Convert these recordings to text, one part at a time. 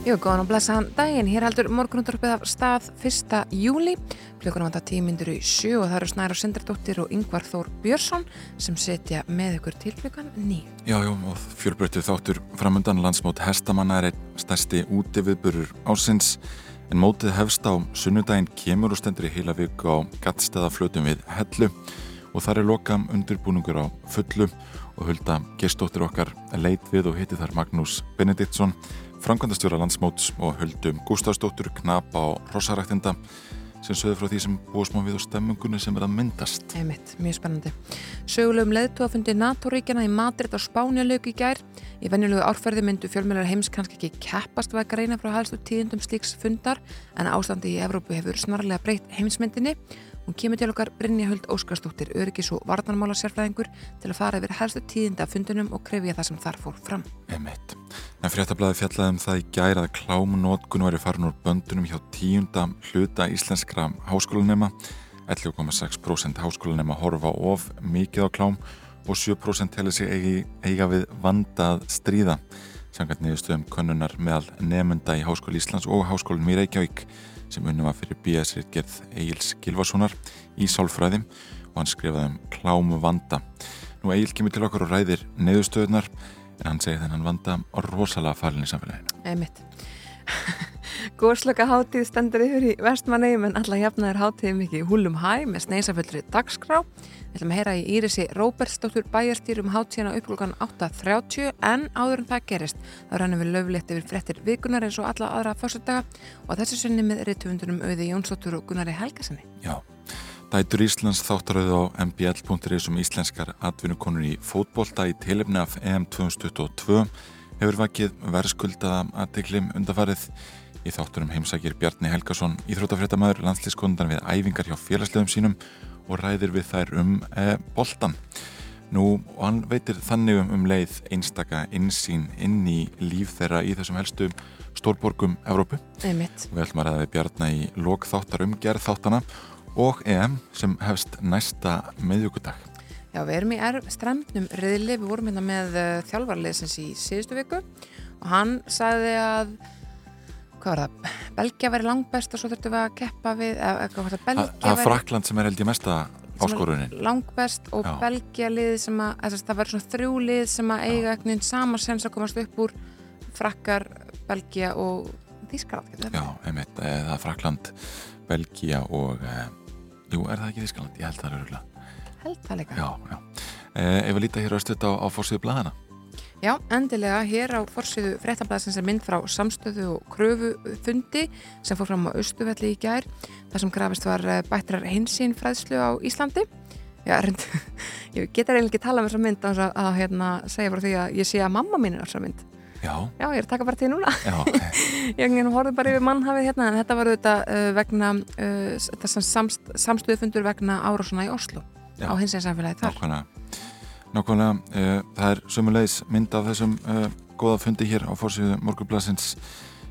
Jú, góðan og blessaðan daginn. Hér heldur morgunundurpið af stað 1. júli. Klukkur vanda tímindur í sjö og það eru Snæra Sindardóttir og Yngvar Þór Björnsson sem setja með ykkur til klukkan nýj. Já, já, og fjölbreyttu þáttur framöndan landsmót hestamanna er einn stærsti útiviðburur ásins en mótið hefst á sunnudaginn kemur og stendur í heila viku á gattstæðaflötum við hellu og þar er lokam undirbúningur á fullu og hulda gestóttir okkar leit við og hitti þar Magnús Benediktsson framkvæmdastjóra landsmóts og huldum Gustafsdóttur, Knapa og Rosaræktinda sem sögðu frá því sem búið smá við og stemmungunni sem er að myndast. Einmitt, mjög spennandi. Sögulegum leðtóafundi NATO-ríkjana í Madrid á Spánjalauk í gær. Í venjulegu árferði myndu fjölmjölar heims kannski ekki keppast að greina frá helstu tíðendum slíks fundar en ástandi í Evrópu hefur snarlega breytt heimsmyndinni Hún kemur til okkar Brynja Huld Óskarsdóttir, öryggis og varnarmála sérfræðingur til að fara yfir helstu tíðinda fundunum og krefja það sem þar fór fram. Emitt. En fréttablaði fjallaði um það í gæra að klámunótkun væri farin úr böndunum hjá tíunda hluta íslenskra háskólanema. 11,6% háskólanema horfa of mikið á klám og 7% telur sig eigi, eiga við vandað stríða. Sangat niðurstöðum könnunar meðal nefnda í Háskóli Íslands og Háskólinn í Reykjavík sem unnum að fyrir BS-ritgerð Egil's Gilvarssonar í Sálfræði og hann skrifaði um klámu vanda. Nú Egil kemur til okkur og ræðir neðustöðunar en hann segir þennan vanda rosalega falin í samfélaginu. Emitt. Góðslöka hátíð stendur yfir í vestmannegjum en alla jafna er hátíð mikið húlum hæ með sneisaföldri dagskrá. Við ætlum að heyra í Írisi Róbertsdóttur bæjarstýrum hátíðina upplugan 8.30 en áður en það gerist þá rannum við löflegt yfir frettir vikunar eins og alla aðra fórstadaga og þessu sunni með rittvundunum auði Jónsdóttur og Gunnari Helgasinni. Já, dætur Íslands þáttaröðu á mbl.is um íslenskar atvinnukonur í fótbolta í tilefni af EM 2022 hefur vakið verðskuldaða aðtiklim undafarið í þáttunum heimsækir Bjarni Helgason íþrótafréttamaður landslískondan við æfingar hjá félagslegum sínum og ræðir við þær um e, boltan. Nú, og hann veitir þannig um, um leið einstaka insýn inn í líf þeirra í þessum helstu stórborgum Evrópu. Einmitt. Við ætlum að ræða við Bjarni í lok þáttar um gerð þáttana og EM sem hefst næsta meðjökudag. Já, við erum í stremnum riðli, við vorum hérna með uh, þjálfarleisins í síðustu viku og hann sagði að hvað var það, Belgia væri langbest og svo þurftum við að keppa við eða hvað var það, Belgia væri Það er Frakland sem er held ég mesta áskorunin. langbest og Já. Belgia lið sem að, þess að það var svona þrjú lið sem að eiga ekkert sama sens að komast upp úr. Frakkar, Belgia og Þískaland Já, einmitt, eh, það er Frakland, Belgia og jú, er það ekki Þískaland? Ég held það örgulega Held það líka. Já, já. E, Ef við líta hér stötta á, á fórsíðu blæðana Já, endilega hér á forsiðu fréttablaðsins er mynd frá samstöðu og kröfufundi sem fór fram á Östuvelli í gær þar sem grafist var eh, bættrar hinsín fræðslu á Íslandi. Já, reynd, ég getur eiginlega ekki tala um þessa mynd að, að hérna, segja frá því að ég sé að mamma mín er þessa mynd Já, Já, ég er að taka bara til núna. Já, Ég hérna, horfði bara yfir mannhafið hérna en þetta var auðvitað uh, vegna uh, þessan samst, samstöðufundur vegna árásuna í Oslo Já. á hinsín samfélagi þar. Nákvæmlega. Nákvæmlega, e, það er sömulegis mynd af þessum e, góða fundi hér á fórsíðu morgunblassins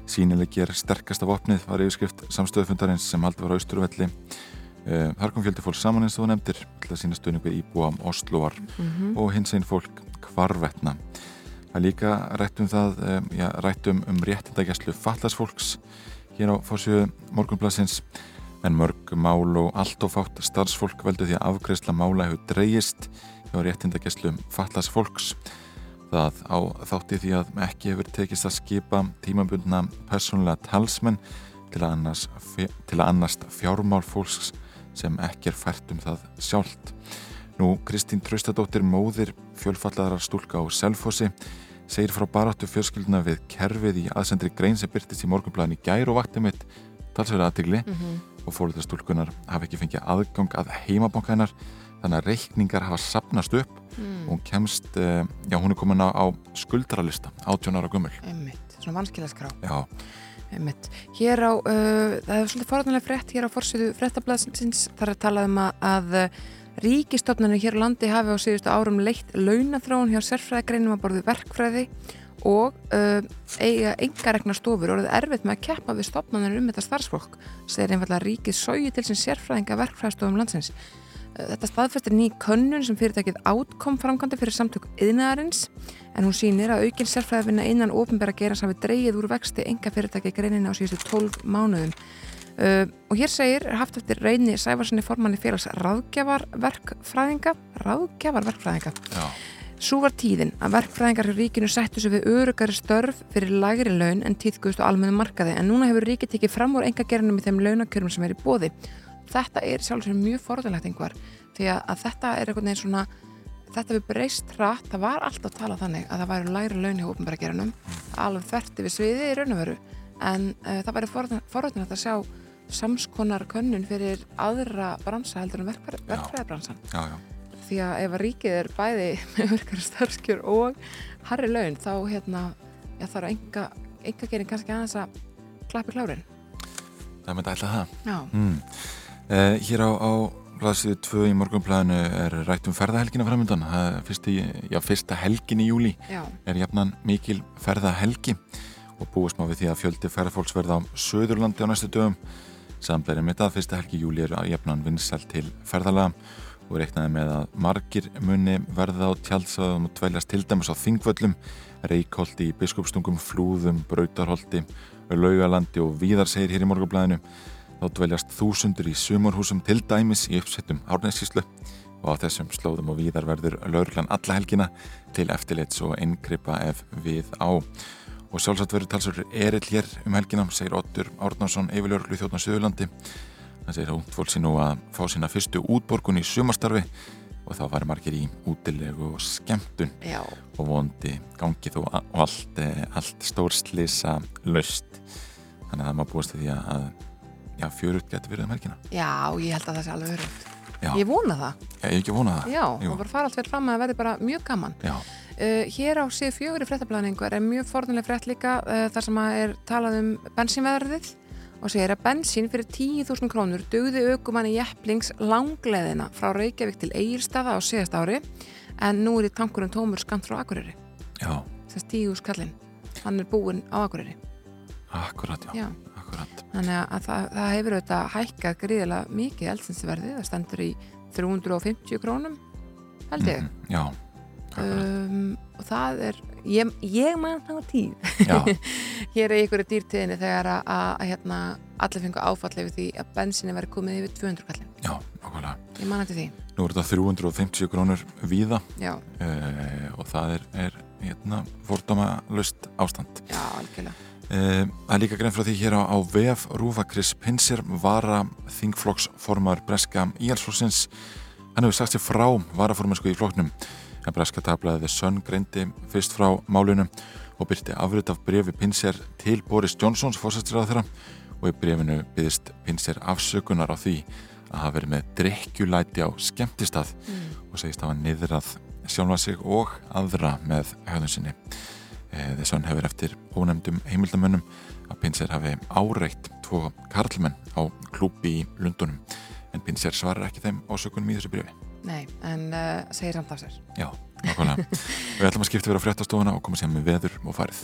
sínileggi er sterkasta vopnið var yfirskrift samstöðufundarins sem aldrei var á Austurvelli. E, Þar kom fjöldi fólk saman eins og þú nefndir til að sína stöðningu íbúa Osloar Mhm. og hins einn fólk kvarvetna. Það líka rætt um það, um, já, rætt um, réttindagæslu fallasfólks hér á fórsjöðu morgunblassins en mörg mál og allt og fátt starfsfólk veldu því að afgreðsla mála hefur dreyist hjá réttindagæslu fallasfólks. Það á þátti því að ekki hefur tekist að skipa tímabundna persónulega talsmenn til að, að annast fjármál fólks sem ekki er fært um það sjálft. Nú, Kristín Traustadóttir móðir fjölfallaðara stúlka á Selfossi segir frá baráttu fjölskylduna við kerfið í aðsendri grein sem byrtist í morgunblæðin í gær og vakti mitt talsverða aðtigli og fóröldar stúlkunar hafa ekki fengið aðgang að heimabanka hennar þannig að reikningar hafa sapnast upp og hún kemst, eh, já hún er komin á, á skuldralista, 18 ára gummul Einmitt, svona vanskilaskrá. Já, Einmitt. Hér á, uh, það hefur svolítið forðanlega frétt hér á forsiðu fréttablaðsins. Þar er talað um að, að Ríkistofnarnir hér á landi hafi á síðustu árum leitt launathróun hjá sérfræðigreinum að borðu verkfræði og uh, eiga engaregna stofur og það er erfitt með að keppa við stofnarnir um þetta starfsfólk segir einfallega ríkið sóju til sem sérfræðinga verkfræðstofum landsins. Uh, þetta staðfestir ný könnun sem fyrirtækið átkom framkvæmdi fyrir samtök yðnaðarins en hún sýnir að aukinn sérfræðafinna innan ofinbæra gerans hafi dreyið úr vexti enga fyrirtæki greinina á síðustu 12 mánuðum. Uh, og hér segir, haft eftir reyni Sæfarssoni formanni félags ráðgjafarverkfræðinga ráðgjafarverkfræðinga. Svo var tíðin að verkfræðingar hjá ríkinu settu sig við örugari störf fyrir lagri laun en tíðgust og almennu markaði. En núna hefur ríkið tekið fram úr enga gerinum í þeim launakjörum sem er í bóði. Þetta er sjálfsögur mjög forðanlegt einhver því að, þetta er einhvern veginn svona þetta við breyst rætt, það var alltaf að tala þannig að það væri læri laun hjá ofnbæra gerinum alveg þerti við sviði í raun og veru. En uh, það væri forðanlegt að sjá samskonar könnun fyrir aðra bransa heldur en verkfræ, verkfræðabransan Já, já. því að ef að ríkið er bæði með verkar starfskjör og harri laun þá hérna, já, þarf enga, enga gerin kannski aðeins að klappi klárin. Það myndi alltaf það. Mm. Eh, hér á, á ræðsíðu 2 í morgunplæðinu er rætt um ferðahelgina framöndan. Fyrsta helgin í júli já, er jafnan mikil ferðahelgi og búist má við því að fjöldi ferðarfólks verða á Söðurlandi á næstu dögum. Samberið með það fyrsta helgi júli er að jafnan vinsæl til ferðalega og reiknaði með að margir muni verða á tjálsaðum og dvæljast til dæmis á Þingvöllum, Reykholti í Biskupstungum, Flúðum, Brautarholti, Laugalandi og Víðar segir hér í morgunblæðinu. Þá dvæljast þúsundur í sumarhúsum til dæmis í uppsettum árnæðsíslu og á þessum slóðum og víðar verður lauruglan alla helgina til eftirlits og inngripa ef við á. Og sjálfsagt verður talsverður erill hér um helgina, segir Ottur Árnarsson, yfirlauruglu þjóðna Suðurlandi. Hann segir að ungd fólk sé nú að fá sína fyrstu útborgun í sumarstarfi og þá var margir í útilegu og skemmtun já, og vondi gangi þó a- og allt, eh, allt stórslisa löst. Þannig að má búast því að, að fjörut getur verið um helgina. já, ég held að það sé alveg verið. Já, Ég vona það. ég hef ekki vonað það. Já, Jú. og bara fara allt vel fram að það verði bara mjög gaman. Já, Uh, hér á síðu fjögur í fréttablaðningu er mjög forðunlega frétt líka uh, þar sem að er talað um bensínveðrið og segir að bensín fyrir 10.000 krónur dugði aukumanni jepplings langleðina frá Reykjavík til Egilstaða á síðast ári en nú er í tankurinn tómur skamt frá Akureyri já, þess 10.000 kallinn, hann er búinn á Akureyri akkurat, já, Já. Akkurat. þannig að það, það hefur auðvitað hækkað gríðilega mikið elsinsverði það stendur í 350 krónum held ég. Mhm, Já, akkurat. um, og það er ég, ég man þá tíð. Já, hér er ykkur dýrtíðinni þegar að, að, hérna, allir fengu áfall yfir því að bensinni væri komið yfir 200 kallin já, okkurlega. ég man eftir því, Nú er þetta 350 krónur víða. Uh, og það er, er hérna, fordóma löst ástand. já, algjörlega það er líka grein frá því hér á, á VF Rúfa Chris Pinsir vara þingflokksformar Breska Íhalsflokksins hann hefur sagt sér frá varaformansku í flokknum en Breska tablaði The Sun greindi fyrst frá málunum og byrti afrit af brefi Pinsir til Boris Johnsons fórsættisræða þeirra og í brefinu byggðist Pinsir afsökunar á því að hafa verið með drikkjulæti á skemmtistað mm. og segist hafa niðrað sjálfa sig og aðra með höfðun sinni. The Sun hefur eftir ónefndum heimildamönnum að Pinsir hafi áreitt tvo karlmenn á klúbi í Lundunum en Pinsir svarar ekki þeim ásökunum í þessu brefi. nei, en uh, segir samt af sér Já, nákvæmlega. Við ætlum að skipta vera á fréttastofuna og koma sér með veður og farið.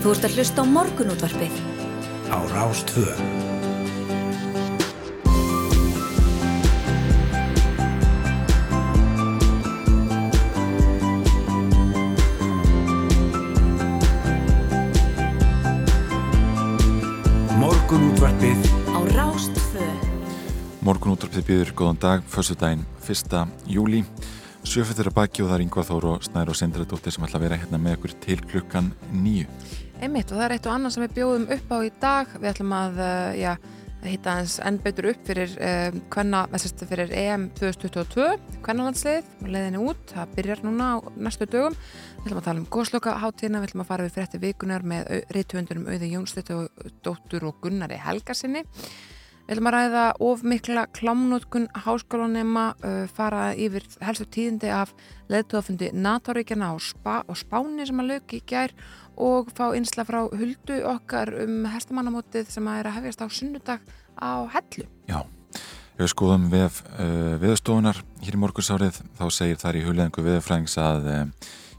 Þú ert að hlusta á morgunútvarpið á Rástvö. Morgun útvarpið býður góðan dag, fyrstu daginn 1. júli. Sjöfettir að baki og það er Yngvar Þór og Snær og Sindra Dóttir sem ætla að vera hérna með okkur til klukkan nýju. Einmitt, og það er eitt og annað sem við bjóðum upp á í dag við ætlum að, uh, já, að hitta eins enn betur upp fyrir uh, hvenna, þessast fyrir EM 2022 hvennalandsliðið, og leiðinni út það byrjar núna á næstu dögum við ætlum að tala um góðslokaháttíðina, við ætlum að fara við frétti vikunar með reytuöndurum Auði Jónsdóttur og dóttur og Gunnari Helgarsinni Við ætlum að ræða of mikla klámnótkun háskólanema, uh, fara yfir helstu tíðindi af leðtóðafundi NATO-ríkjana og, spa, og Spáni sem að lög í gær og fá einsla frá huldu okkar um hestamannamótið sem að er að hefjast á sunnudag á hellu. Já, ef við skoðum vef uh, viðstofunar hér í morgunsárið þá segir þar í huljengu viðfræðings að uh,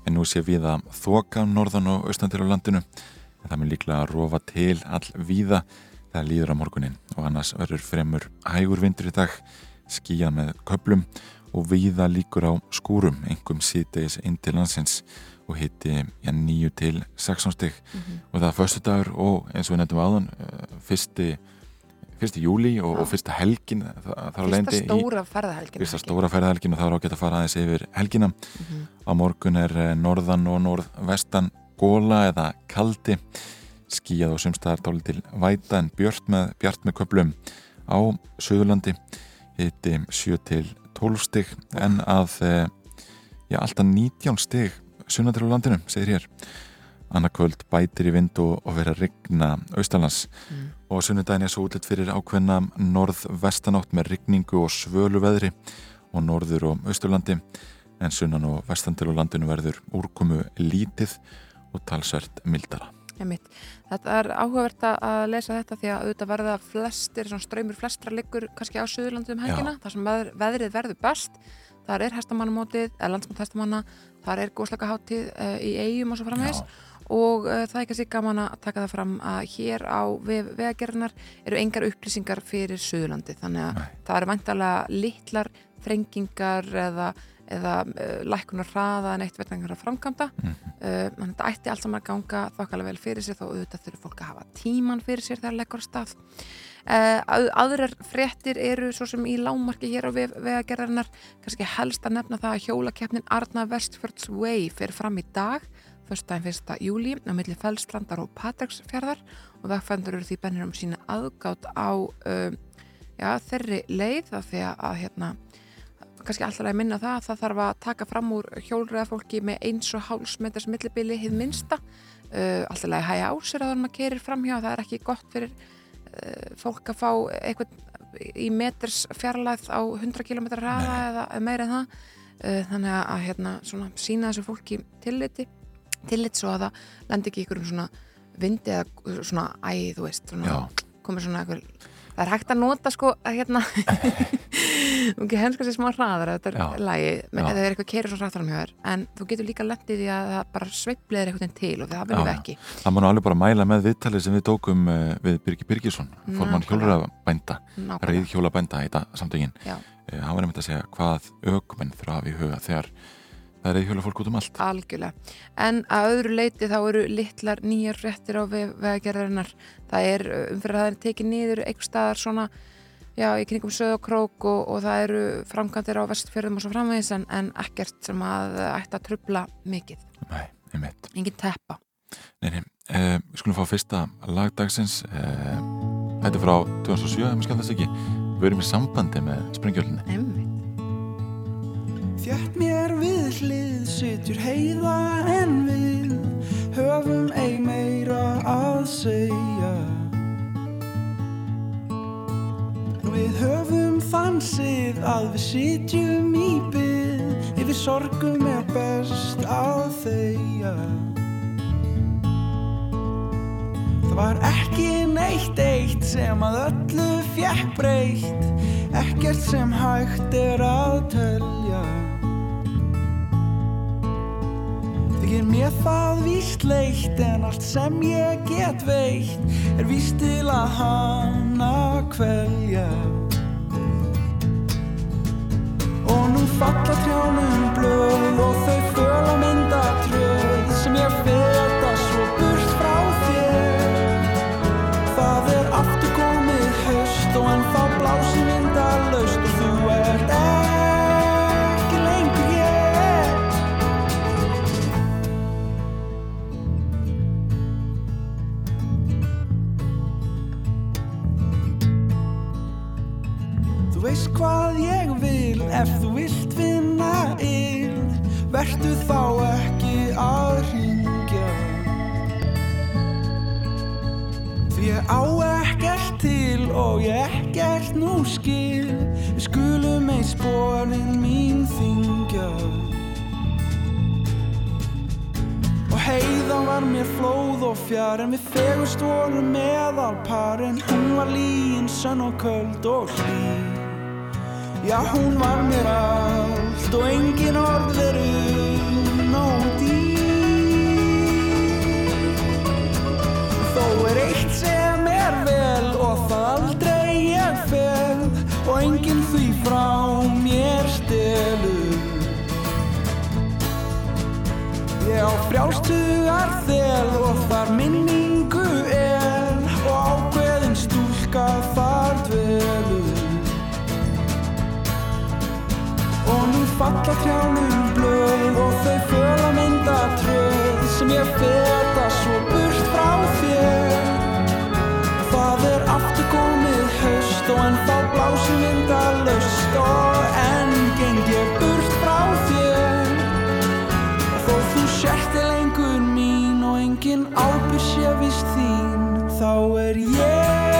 en nú sé við að þoka norðan og austandir á landinu en það mun líklega að rofa til all víða það líður á morgunin og annars verður fremur hægur vindur í dag skíja með köplum og víða líkur á skúrum engum síðdeis inn til landsins og hitti ja, 9 til 16 stygg mm -hmm. og það er förstu dagur og eins og við nefndum áðan uh, fyrsti, fyrsti júli og, og fyrsta helgin fyrsta stóra ferðahelgin fyrsta stóra ferðahelgin og það er ágætt að fara aðeins yfir helgina. Mm -hmm. á morgun er eh, norðan og norðvestan góla eða kaldi skíjað og sumstaðar tóli til væta en bjart með, bjart með köplum á Suðurlandi hitti 7 til 12 stygg en að já, alltaf 19 stygg sunnatir á landinu, segir hér annarkvöld bætir í vind og, verið að regna austalands mm. og sunnudagin er svo útlitt fyrir ákveðna norð-vestanátt með regningu og svölu veðri og norður og austurlandi en sunnan og vestantil á landinu verður úrkomu lítið og talsvert mildara. Þetta er áhugavert að lesa þetta því að auðvitað verða flestir, ströymur flestra liggur kannski á Suðurlandu um helgina, þar sem veðrið verður best. Þar er hestamannamótið, eða landsmátt hestamanna þar er góðslaka háttíð uh, eh, í eigum og svo framvegs og uh, það er kannski gaman að taka það fram að hér á vegagerðinar eru engar upplýsingar fyrir Suðurlandi. Þannig að Nei. það eru vantalega litlar þrengingar eða, eða uh, lækunar hraða en eitt verðangar að framkvæmda mm -hmm. að þetta ætti allt saman að ganga þokkalega vel fyrir sér þó auðvitað þurfur fólk að hafa tíman fyrir sér þegar leggur stað Uh, aðrar fréttir eru svo sem í lámarki hér á vegagerðarnar kannski helst að nefna það að hjólakeppnin Arna Westfjords Way fyrir fram í dag fyrstæðin 1. júli á milli fellstrandar og Patræksfjörðar og vegfændur eru því bennir um sína aðgátt á uh, já, þeirri leið af því að hérna kannski alltaf að minna það að það þarf að taka fram úr hjólræðafólki með eins og hálsmeters millibili hið minsta uh, alltaf að hæja á sér að það kerir framhjá það er ekki gott fyrir Eh, fólk að fá eitthvað í meters fjarlæð á 100 km ræða eða meira en það. Eh, þannig að hérna, svona, sína þessu fólki tilliti tillit svo að það lendir ekki ykkur um svona vindi eða svona æð, þú veist, svona, komur svona eitthvað það er hægt að nota sko að hérna þú ekki henskast í smá hraðar þetta er lægi, eða það er eitthvað kerir svo hraðar hér, en þú getur líka lendið í að það bara sveiplið er eitthvað til og það viljum við ekki. Það má nú alveg bara mæla með viðtalið sem við tókum uh, við Birgir Birgisson, formann hjólurabænda reyð hjólabænda í þetta samtögin uh, hann var nefndið að segja hvað aukumenn þurfa að í huga þegar Það er eða fólk út um allt. Algjörlega. En að öðru leiti þá eru litlar nýjar frettir á vegagerðarinnar. Það er umfyrir að það er tekið niður einhver staðar svona, já, í kringum söðokrók og, og það eru framkantir á vestfjörðum og svo framvegis en, en ekkert sem að ætta að trubla mikið. Nei, einmitt. Engin teppa. Nei, nei. Eh, við skulum fá fyrsta lagdagsins. Eh, þetta er frá 2007, ef maður skallast ekki. Við erum í sambandi með springjöldinni. Einmitt. Við hlið sitjur heiða en við höfum ei meira að segja. Við höfum þansið að við sitjum í byð Yfir sorgum er best að þeia Það var ekki neitt eitt sem að öllu fjekk breytt Ekkert sem hægt er að telja Þykir mér það víst leitt en allt sem ég get veitt er víst til að hana kvelja. Og nú falla trjánum blöð og þau föl á myndatröð sem ég feta svo burt frá þér. Það er aftur komið höst og en þá blási myndalaust og þú ert ekki hvað ég vil ef þú vilt finna inn verðu þá ekki að ringja því ég á ekkert til og ég ekkert nú skil við skulum ei sporin mín þingja heiðan var mér flóð og fjár En við fegust voru meðal par En hún var líin, sönn og köld og hlý Já, hún var mér allt og engin orð veru nóg dýr. Þó er eitt sem er vel og það aldrei ég fel og enginn því frá mér stelur. Ég á frjálstugar þel og þar minningu er og ákveðin stúlka þar falla trjánum blöð og þau föla mynda tröð sem ég feta svo burt frá þér. Það er aftur komið haust og enn þá blási mynda löst og enn geng ég burt frá þér. Þó þú sérti lengur mín og engin ábyrg sé vist þín þá er ég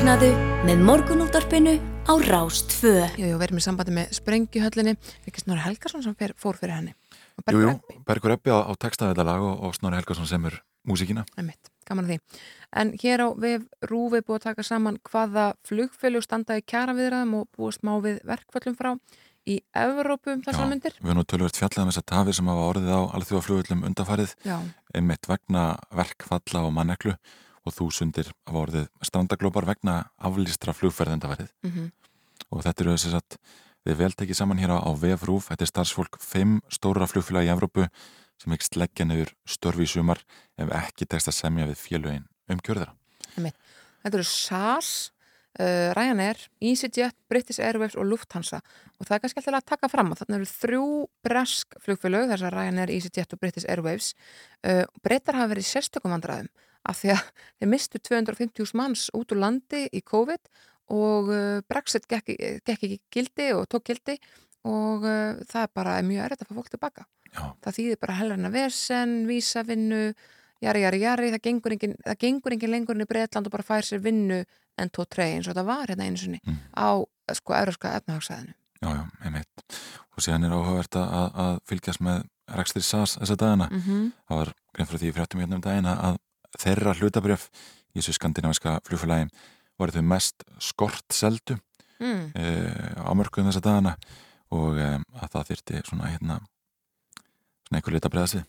Vaknaðu með morgunúttarpinu á Rástfö. Jú, jú, verðum í sambandi með Sprengjuhöllinni Vikki Snorri Helgason sem fer, fór fyrir henni. Og Jú, jú, Bergur Ebbi á, á textaðiðalag og, og Snorri Helgason semur músíkina. einmitt, gaman að því. En hér á við rúfi búið að taka saman hvaða flugfélug standa í kjara viðræðum og búið smá við verkföllum frá í Evrópu um þessar myndir við erum nú tölvöld fjallað um þessar tafir sem hafa orðið á alþjóðaflugvöldum undafarið Já, einmitt vegna verkfalla og manneklu og þúsundir hafa orðið strandaglópar vegna aflýstra flugferð undafarið mhm, og þetta eru þess að við vel tekið saman hér á, á VF-RÚF þetta er starfsfólk fimm stóra flugfélag í Evrópu sem ekki sleggja nefur störfi í sumar ef ekki tekst að semja við félögin um kjörðara. Þetta eru SAS, uh, Ryanair, EasyJet, British Airways og Lufthansa. Og það er kannski alltaf að taka fram að þarna eru þrjú bresk flugfélög, þessar Ryanair, EasyJet og British Airways. Uh, breytar hafa verið sérstökum vandræðum af því að þeir mistu 250.000 manns út úr landi í COVID og uh, Brexit gekk, gekk ekki gildi og tók gildi og uh, það er bara mjög erfitt að fá fólk tilbaka. Já. Það þýðir bara helgarna vesen, vísavinnu, jari, jari, jari, það gengur engin, það gengur engin lengur inn í Breitland og bara fær sér vinnu en tó trey eins og það var hérna einu sinni Mm. á sko európska efnahagsæðinu. Já, já, einmitt. Og síðan er áhugavert að, að fylgjast með rekstri SAS þessa dagina. Mm -hmm. Það var grein fyrir því fréttum hérna um dagina að þeirra hlutabrjöf í þessu skandinaviska flugfélagi voru þau mest skort seldu mm. e, á mörgum þessa dagana og e, að það þyrti svona hérna svona einhver lit að breyða sig.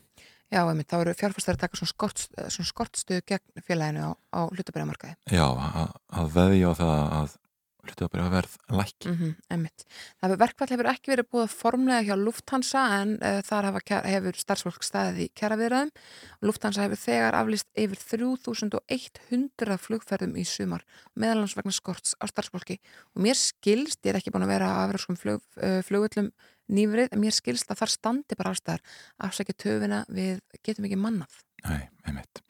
Já, einmitt, þá eru fjárfæstar að taka svona, skort, svona skortstuð gegn félaginu á, á hlutabæramarkaði. Já, að, að veðja á það að hlutabrjöf verð lækki. Mm -hmm. Það hefur verkfall hefur ekki verið búið formlega hjá Lufthansa en uh, þar hafa, hefur starfsfólk staðið í kjaraviðræðum. Lufthansa hefur þegar aflýst yfir 3100 flugferðum í sumar meðalans vegna skorts á starfsfólki og mér skilst, ég er ekki búin að vera á afræðskum flug, uh, flugvöllum nýfrið, en mér skilst að þar standi bara ástæðar afsækja töfina við getum ekki mannað. Nei, einmitt.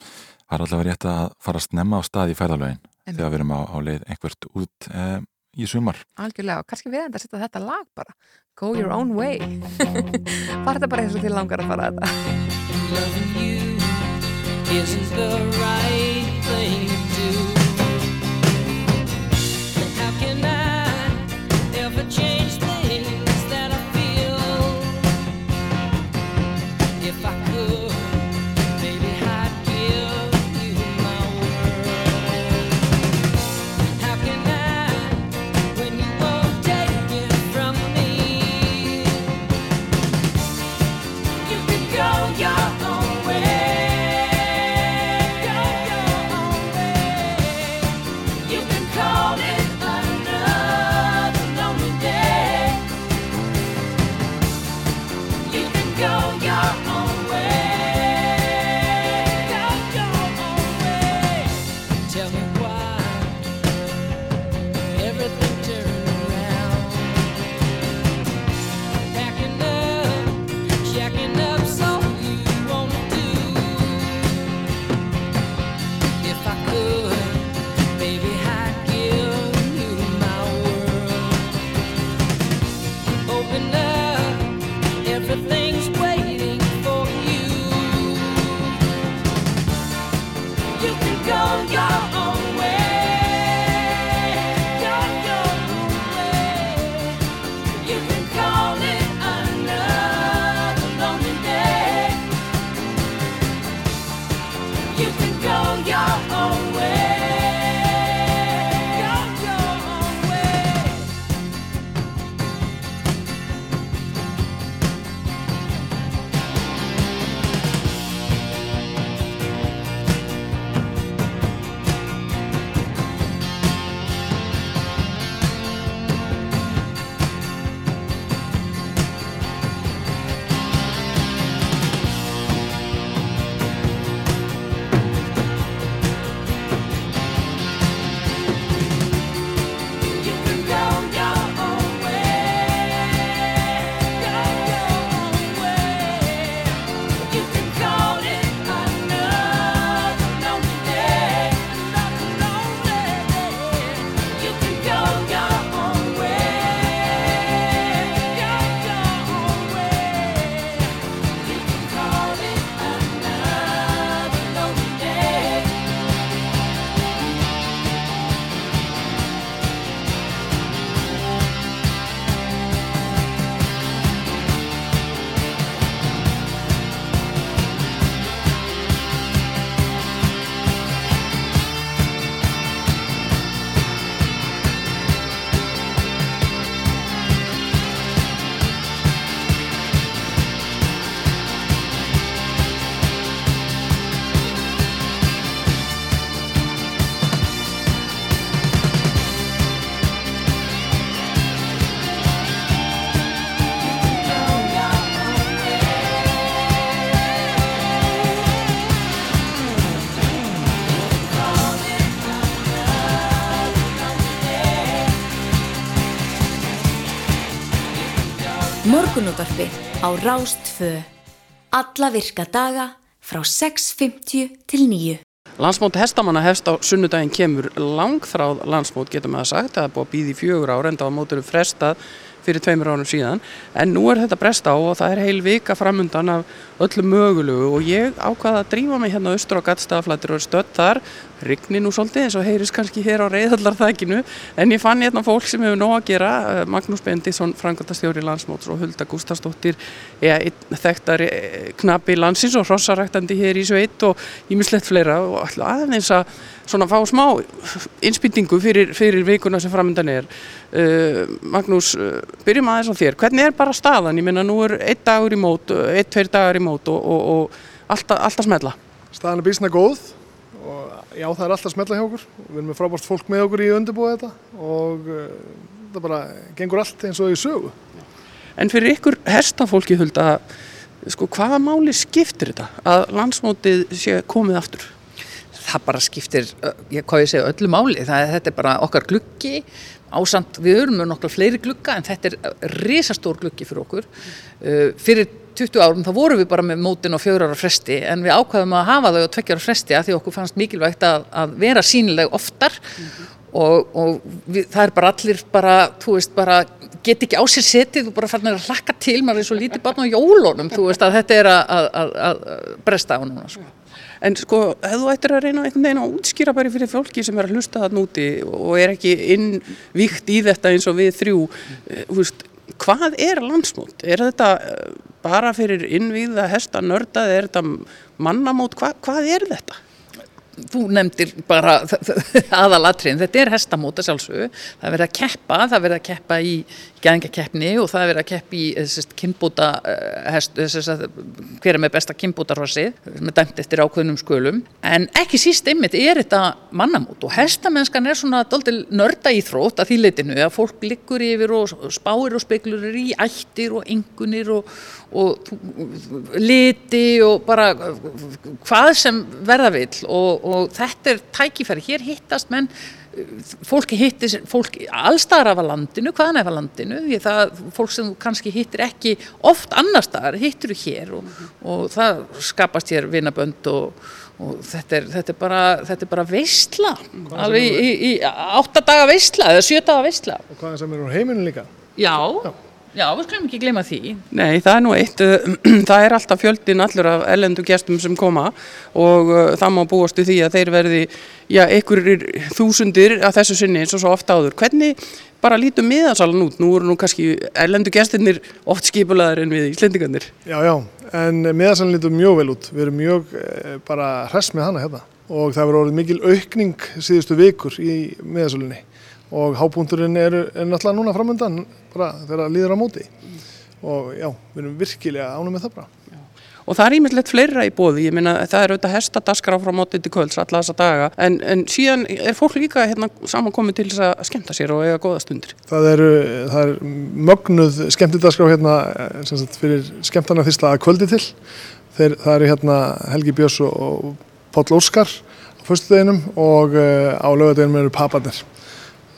Það er allavega rétt að fara að snemma á stað í færðalögin Einmitt. þegar við erum á, á leið einhvert út e, í sumar. Algjörlega, og kannski við enda að setja þetta lag bara Go your own way Var þetta bara eins og til langar að fara að þetta Loving you isn't the right of things. Morgunútvarpið á Rástfö. Alla virka daga frá 6.50 til 9. Landsmót hestamanna hefst á sunnudaginn kemur langþráð landsmót getur maður sagt, það er búið að býða í fjögur ára en það var mótur frestað fyrir tveimur árum síðan en nú er þetta bresta á og það er heil vika framundan af öllu mögulegu og ég ákvaða að drífa mig hérna austur á gattstaflættir og stödd þar. Rigni nú svolítið eins og heyrist kannski hér á reyðallarþækinu en ég fann hérna fólk sem hefur nóg að gera eh, Magnús Bendisson, frangandastjóri landsmóts og Hulda einn þekktari eh, knappi landsins og hrossaræktandi hér í sveit og ímislegt fleira og ætla aðeins að svona fá smá innspýtingu fyrir, fyrir vikuna sem framöndan er. Uh, Magnús, byrjum aðeins á þér. Hvernig er bara staðan, ég meina nú er einn dagur í mót, einn, tveir dagar í mót og, og, og alltaf, alltaf smetla Staðan er bísna góð og já, það er alltaf smetla hjá okkur. Við erum með frábært fólk með okkur í undirbúið þetta og uh, það bara gengur allt eins og í sögu. En fyrir ykkur hestafólki hulda, sko, hvaða máli skiptir þetta að landsmótið sé komið aftur? það bara skiptir, ég, hvað ég segja, öllu máli. Það, er- þetta er bara okkar gluggi, ásamt, við erum með nokkla fleiri glugga en þetta er risastór gluggi fyrir okkur. Uh, fyrir 20 árum þá vorum við bara með mótin og fjögur ára fresti en við ákvaðum að hafa þau á tveggja ára fresti að því okkur fannst mikilvægt að, að vera sínileg oftar og, og við, það er bara allir bara, þú veist, bara get ekki á sér setið og bara farnir að hlakka til maður er svo lítið barn á jólunum, þú veist að þetta er að, að, að, bresta á núna, sko. En sko, ef þú ættir að reyna einhvern veginn að útskýra bara fyrir fólki sem er að hlusta það núti og er ekki innvíkt í þetta eins og við þrjú, eh, þú veist, hvað er landsmót? Er þetta eh, bara fyrir innvíða hesta nörda, er þetta mannamót, Hva, hvað er þetta? þú nefndir bara aðalatriðin, þetta er hestamóta sjálfsög, það er verið að keppa, það er verið að keppa í gæðingakeppni og það er verið að keppa í sest, kynbúta hest, sest, hver er með besta kynbútarhossið, með dæmt eftir ákveðnum skölum, en ekki síst einmitt er þetta mannamót og hestamennskan er svona doldil nörda íþrótt að því leitinu að fólk liggur yfir og spáir og speklur í ættir og engunir og, og liti og bara hvað sem verða vill. Og, og þetta er tækifæri, hér hittast menn fólki hittir fólk allstaðar af landinu, hvaðan af landinu því það fólk sem kannski hittir ekki oft annar staðar, hittir þú hér og, og það skapast hér vinabönd og, og þetta, er, þetta, er bara, þetta er bara veistla alveg í, í, í átta daga veistla eða sjö daga veistla Og hvaðan sem er úr heiminu líka. já, já, við skulum ekki gleyma því Nei, það er nú eitt, uh, það er alltaf fjöldin allur af ellendu gestum sem koma og uh, það má búast við því að þeir verði, já, einhverjir þúsundir að þessu sinni eins og svo ofta áður. Hvernig bara lítum miðansalan út? Nú eru nú kannski ellendu gestirnir oft skipulaðar en við Íslendingarnir. Já, já, en miðasann lítur mjög vel út. Við erum mjög eh, bara hress með hana hérna og það verður orðið mikil aukning síðustu vikur í miðasalunni og hápunkturinn er, er náttúrulega núna framöndan bara þegar það líður á móti og já, við erum virkilega ánum með það bara. Og það er ímyndilegt fleira í bóði, ég meina það er auðvitað hestadaskra frá mótið til kvölds alla þessa daga, en, en síðan er fólk líka hérna samankomið til þess að skemmta sér og eiga góða stundir. Það er, það er mögnuð skemmtidaskrá hérna eh, sem sagt, fyrir skemmtana fyrsta að kvöldi til. Þeir, það eru hérna Helgi Björns og, Páll Óskar á fyrstudeginum og uh, á lögadeginum eru Papanir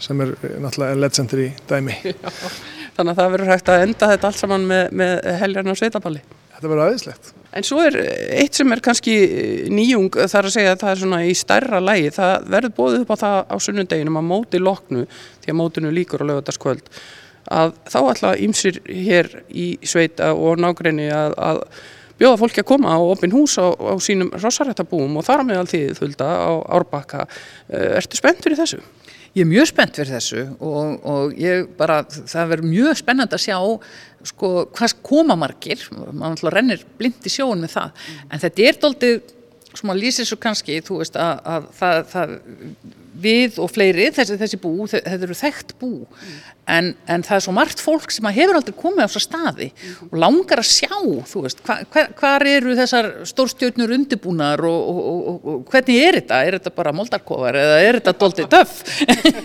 sem er eh, náttúrulega legendary dæmi. Þannig að það verður hægt að enda þetta allt saman með, með helgarnar sveitaballi. Þetta verður aðeinslegt. En svo er eitt sem er kannski nýjung þar að segja að það er svona í stærra lægi, það verður bóðið upp á það á sunnudeginum að móti loknu, því að mótinu líkur á lögutaskvöld, að þá ætla ýmsir hér í sveita og nágreini að, að bjóða fólki að koma á opin hús á, á sínum rossarættabúum og þar með alltið þulda á Árbakka. Eh, Ertu spennt fyrir þessu? Ég er mjög spennt fyrir þessu og, og ég bara, það verður mjög spennand að sjá sko hvað koma margir, maður náttúrulega rennir blind í sjóun með það, en þetta er doldið, sem að lýsir svo kannski, þú veist að, að það, það við og fleiri, þessi, þessi bú, þe- þetta eru þekkt bú, en, en það er svo margt fólk sem hefur aldrei komið á þessa staði og langar að sjá, þú veist, hva, hva, hvar eru þessar stórstjörnur undirbúnar og, og, og, og, hvernig er þetta? Er þetta bara moldarkofar eða er þetta doldið töff?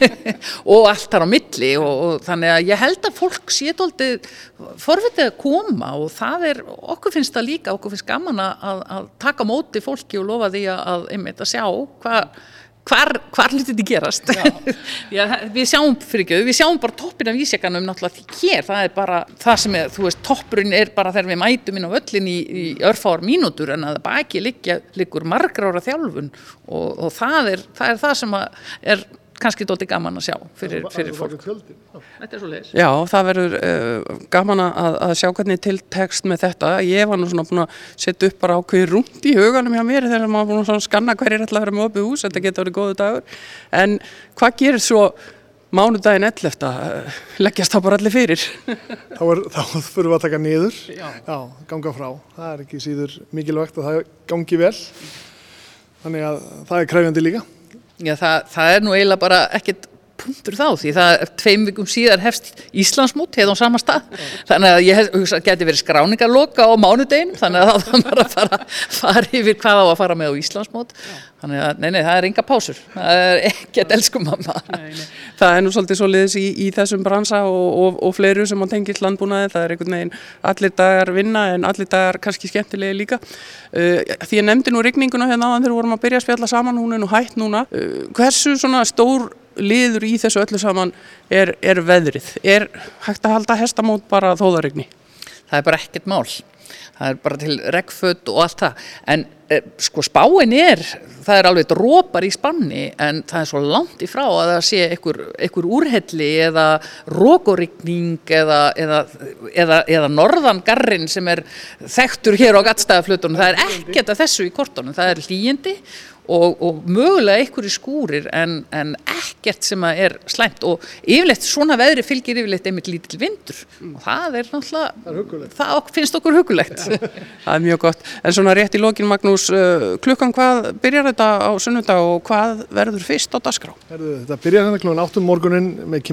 og allt þar á milli og, þannig að ég held að fólk sé doldið forvitið að koma og það er, okkur finnst það líka, okkur finnst gaman að, að taka móti fólki og lofa því að, að einmitt að sjá hvað hvar, hvar hlutinni gerast? Já, við sjáum fyrir ekki, við sjáum bara toppin af ísjakanum náttúrulega því hér, það er bara það sem er, þú veist, toppurinn er bara þegar við mætum inn á völlin í, í örfáar mínútur en að baki liggja, liggur margra ára þjálfun og, og það, er, það er það sem er kannski dólti gaman að sjá fyrir, fyrir fólk Þetta er svo leiðis Já, það verður uh, gaman að, að sjá hvernig til tekst með þetta. Ég var nú svona búin að setja upp bara ákveði rúnd í huganum hjá mér þegar maður búin að skanna hverjir ætla að vera með opið hús, þetta getur verið góðu dagur. En hvað gerir svo mánudaginn 11. Uh, leggjast þá bara allir fyrir? Þá, er, þá fyrir við að taka niður, Já. ganga frá. Það er ekki síður mikilvægt að það gangi vel. Þannig að það er kræfjandi líka. Já, það, það er nú eiginlega bara ekkert punktur þá því það er tveim vikum síðar hefst Íslandsmót hefði á sama stað. Þannig að ég hugsa að geti verið skráningarloka á mánudegin þannig að það var að fara, fara yfir hvað á að fara með á Íslandsmót. Þannig að nei, nei, það er enga pásur. Það er ekkert elsku mamma. Það er nú svolítið svoleiðis í, í þessum bransa og, og, og fleiru sem hann tengist landbúnaði, það er einhvern veginn allir dagar vinna en allir dagar kannski skemmtilegi líka. Uh, því ég nefndi nú rigninguna hérna að að liður í þessu öllu saman er, er veðrið? Er hægt að halda hestamót bara þó það er bara ekkert mál. Það er bara til regnföt og allt það. En eh, sko spáin er það er alveg drópar í spanni en það er svo langt í frá að það sé einhver, úrhelli eða rókorigning eða, eða, eða, eða norðangarrin sem er þekktur hér á gattstæðaflutunum það er ekkert af þessu í kortunum. Það er hlýjindi og, og mögulega einhverju skúrir en, en ekkert sem að er slæmt og yfirleitt svona veðri fylgir yfirleitt einmitt lítill vindur og það er náttúrulega það, það ok- finnst okkur hugulegt Það er mjög gott. En svona rétt í lokin Magnús, uh, klukkan hvað byrjar þetta á sunnudag og hvað verður fyrst á dasgrá? Herðu, þetta byrjar hérna klukkan 8 um morgunin með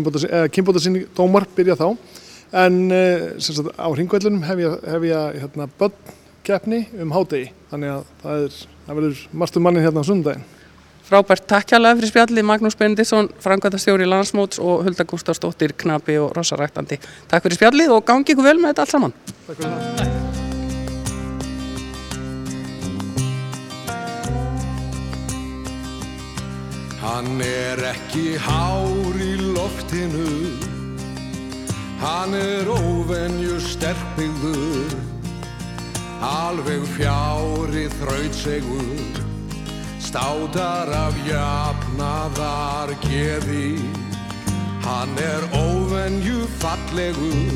kynbóta sinni dómar byrja þá. En uh, sagt, á hringvellunum hef ég, hef ég hérna, börnkeppni um hádegi. Þannig að það, er, það verður marstu mannin hérna á sundaginn. Frábært, takk hjálpa fyrir spjallið Magnús Benediktsson, frangvæntastjóri landsmóts og Hulda Gústafsdóttir, knapi og rosaræktandi. Takk fyrir spjallið og gangi ykkur vel með þetta allt saman. Takk fyrir það. Hann er ekki hár í loftinu Hann er óvenju sterkbyggður Alveg fjári þrautsegur Státar af jafnaðar geði. Hann er óvenju fallegur.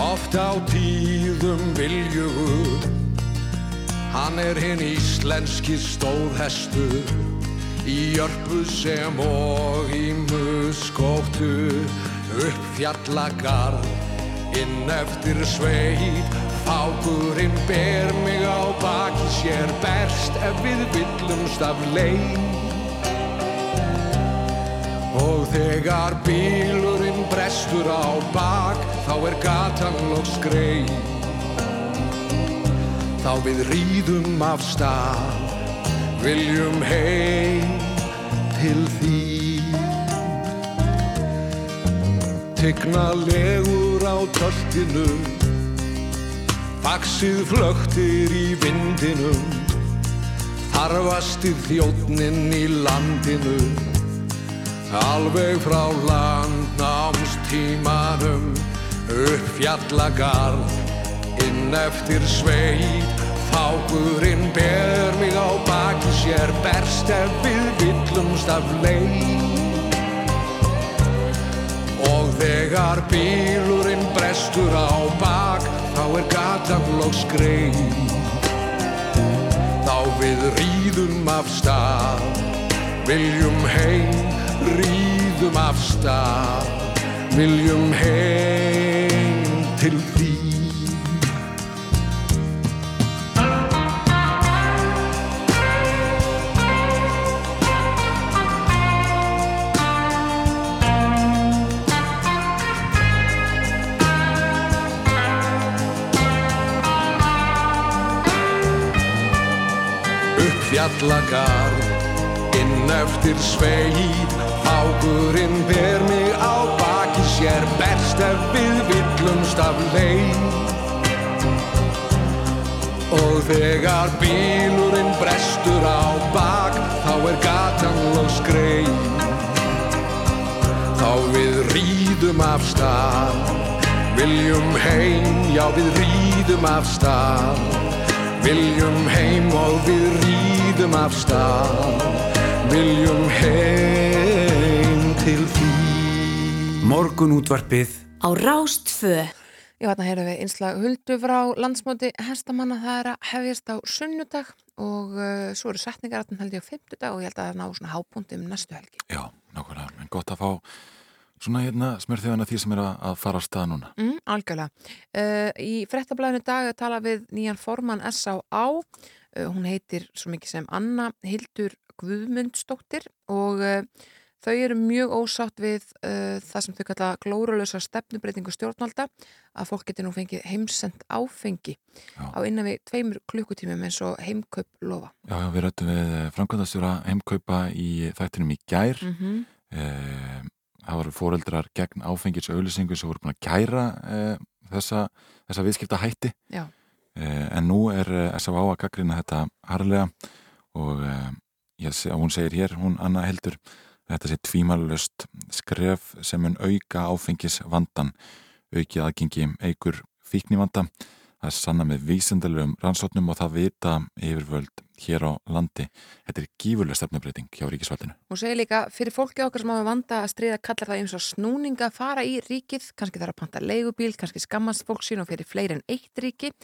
Oft á tíðum viljugur Hann er hinn íslenski stóðhestur. Í jörpu sem og í muskóttu. Upp fjallagarð Inn eftir sveit Fákurinn ber mig á baki sér Berst ef við villumst af leið. Og þegar bílurinn brestur á bak Þá er gatan loks greið. Þá við rýðum af stað Viljum heim til því Tignalegur á töltinu Faxið flögtir í vindinum. Harfastir þjóttnin í landinu. Alveg frá landnámstímanum. Upp fjallagarð Inn eftir sveit. Fákurinn ber mig á baki sér Berst ef við villumst af leið. Og þegar bílurinn brestur á bak Þá er gatan loks greið Þá við rýðum af stað Viljum heim, rýðum af stað Viljum heim til því upp fjallagarð inn eftir sveit águrinn ber mig á baki sér berst ef við villumst af leið. Og þegar bílurinn brestur á bak þá er gatan og skrein Þá við rýðum af stað Viljum heim, já við rýðum af stað. Viljum heim og við rýðum af stað Viljum heim til því Morgun útvarpið Á Rástfö. Já, þarna heyrum við einslag huldu frá landsmóti hestamanna það er að hefjast á sunnudag og uh, svo eru setningar að held ég á fimmtudag og ég held að það ná svona hápunkti um næstu helgi. Já, nákvæmlega, en gott að fá svona hérna smörþjóðan því sem er að, að fara á stað núna. Mm, algjörlega. Uh, í frettablaðinu dag að tala við nýjan formann S.A.A. Uh, hún heitir svo mikið sem Anna Hildur Guðmundsdóttir og uh, þau eru mjög ósátt við uh, það sem þau kalla glóralösa stefnubreitingu stjórnvalda að fólk getur nú fengið heimsend áfengi Já. á innan við tveimur klukkutímum eins og heimkaup lofa. Já, já, við rættum við framkvæmdastjóra heimkaupa í þættinum í gær. Mm -hmm. Eh, það voru fóreldrar gegn áfengis auðlýsingu sem voru búin að kæra eh, þessa, þessa viðskipta hætti Já. Eh, en nú er eh, S.A.A. að gaggrina þetta harlega og eh, ég hún segir hér, hún Anna heldur þetta sé tvímalust skref sem mun auka áfengis vandan auki aðgengi eigur fíknivanda það er sanna með vísindalegum rannsóknum og það vita yfirvöld hér á landi. Þetta er gífurlega stefnubreiting hjá ríkisvaldinu. Hún segir líka, fyrir fólki okkar sem hafa vanda að stríða kallar það eins og snúninga að fara í ríkið, kannski þarf að panta leigubíl, kannski skammast fólk sín og fyrir fleiri en eitt ríki,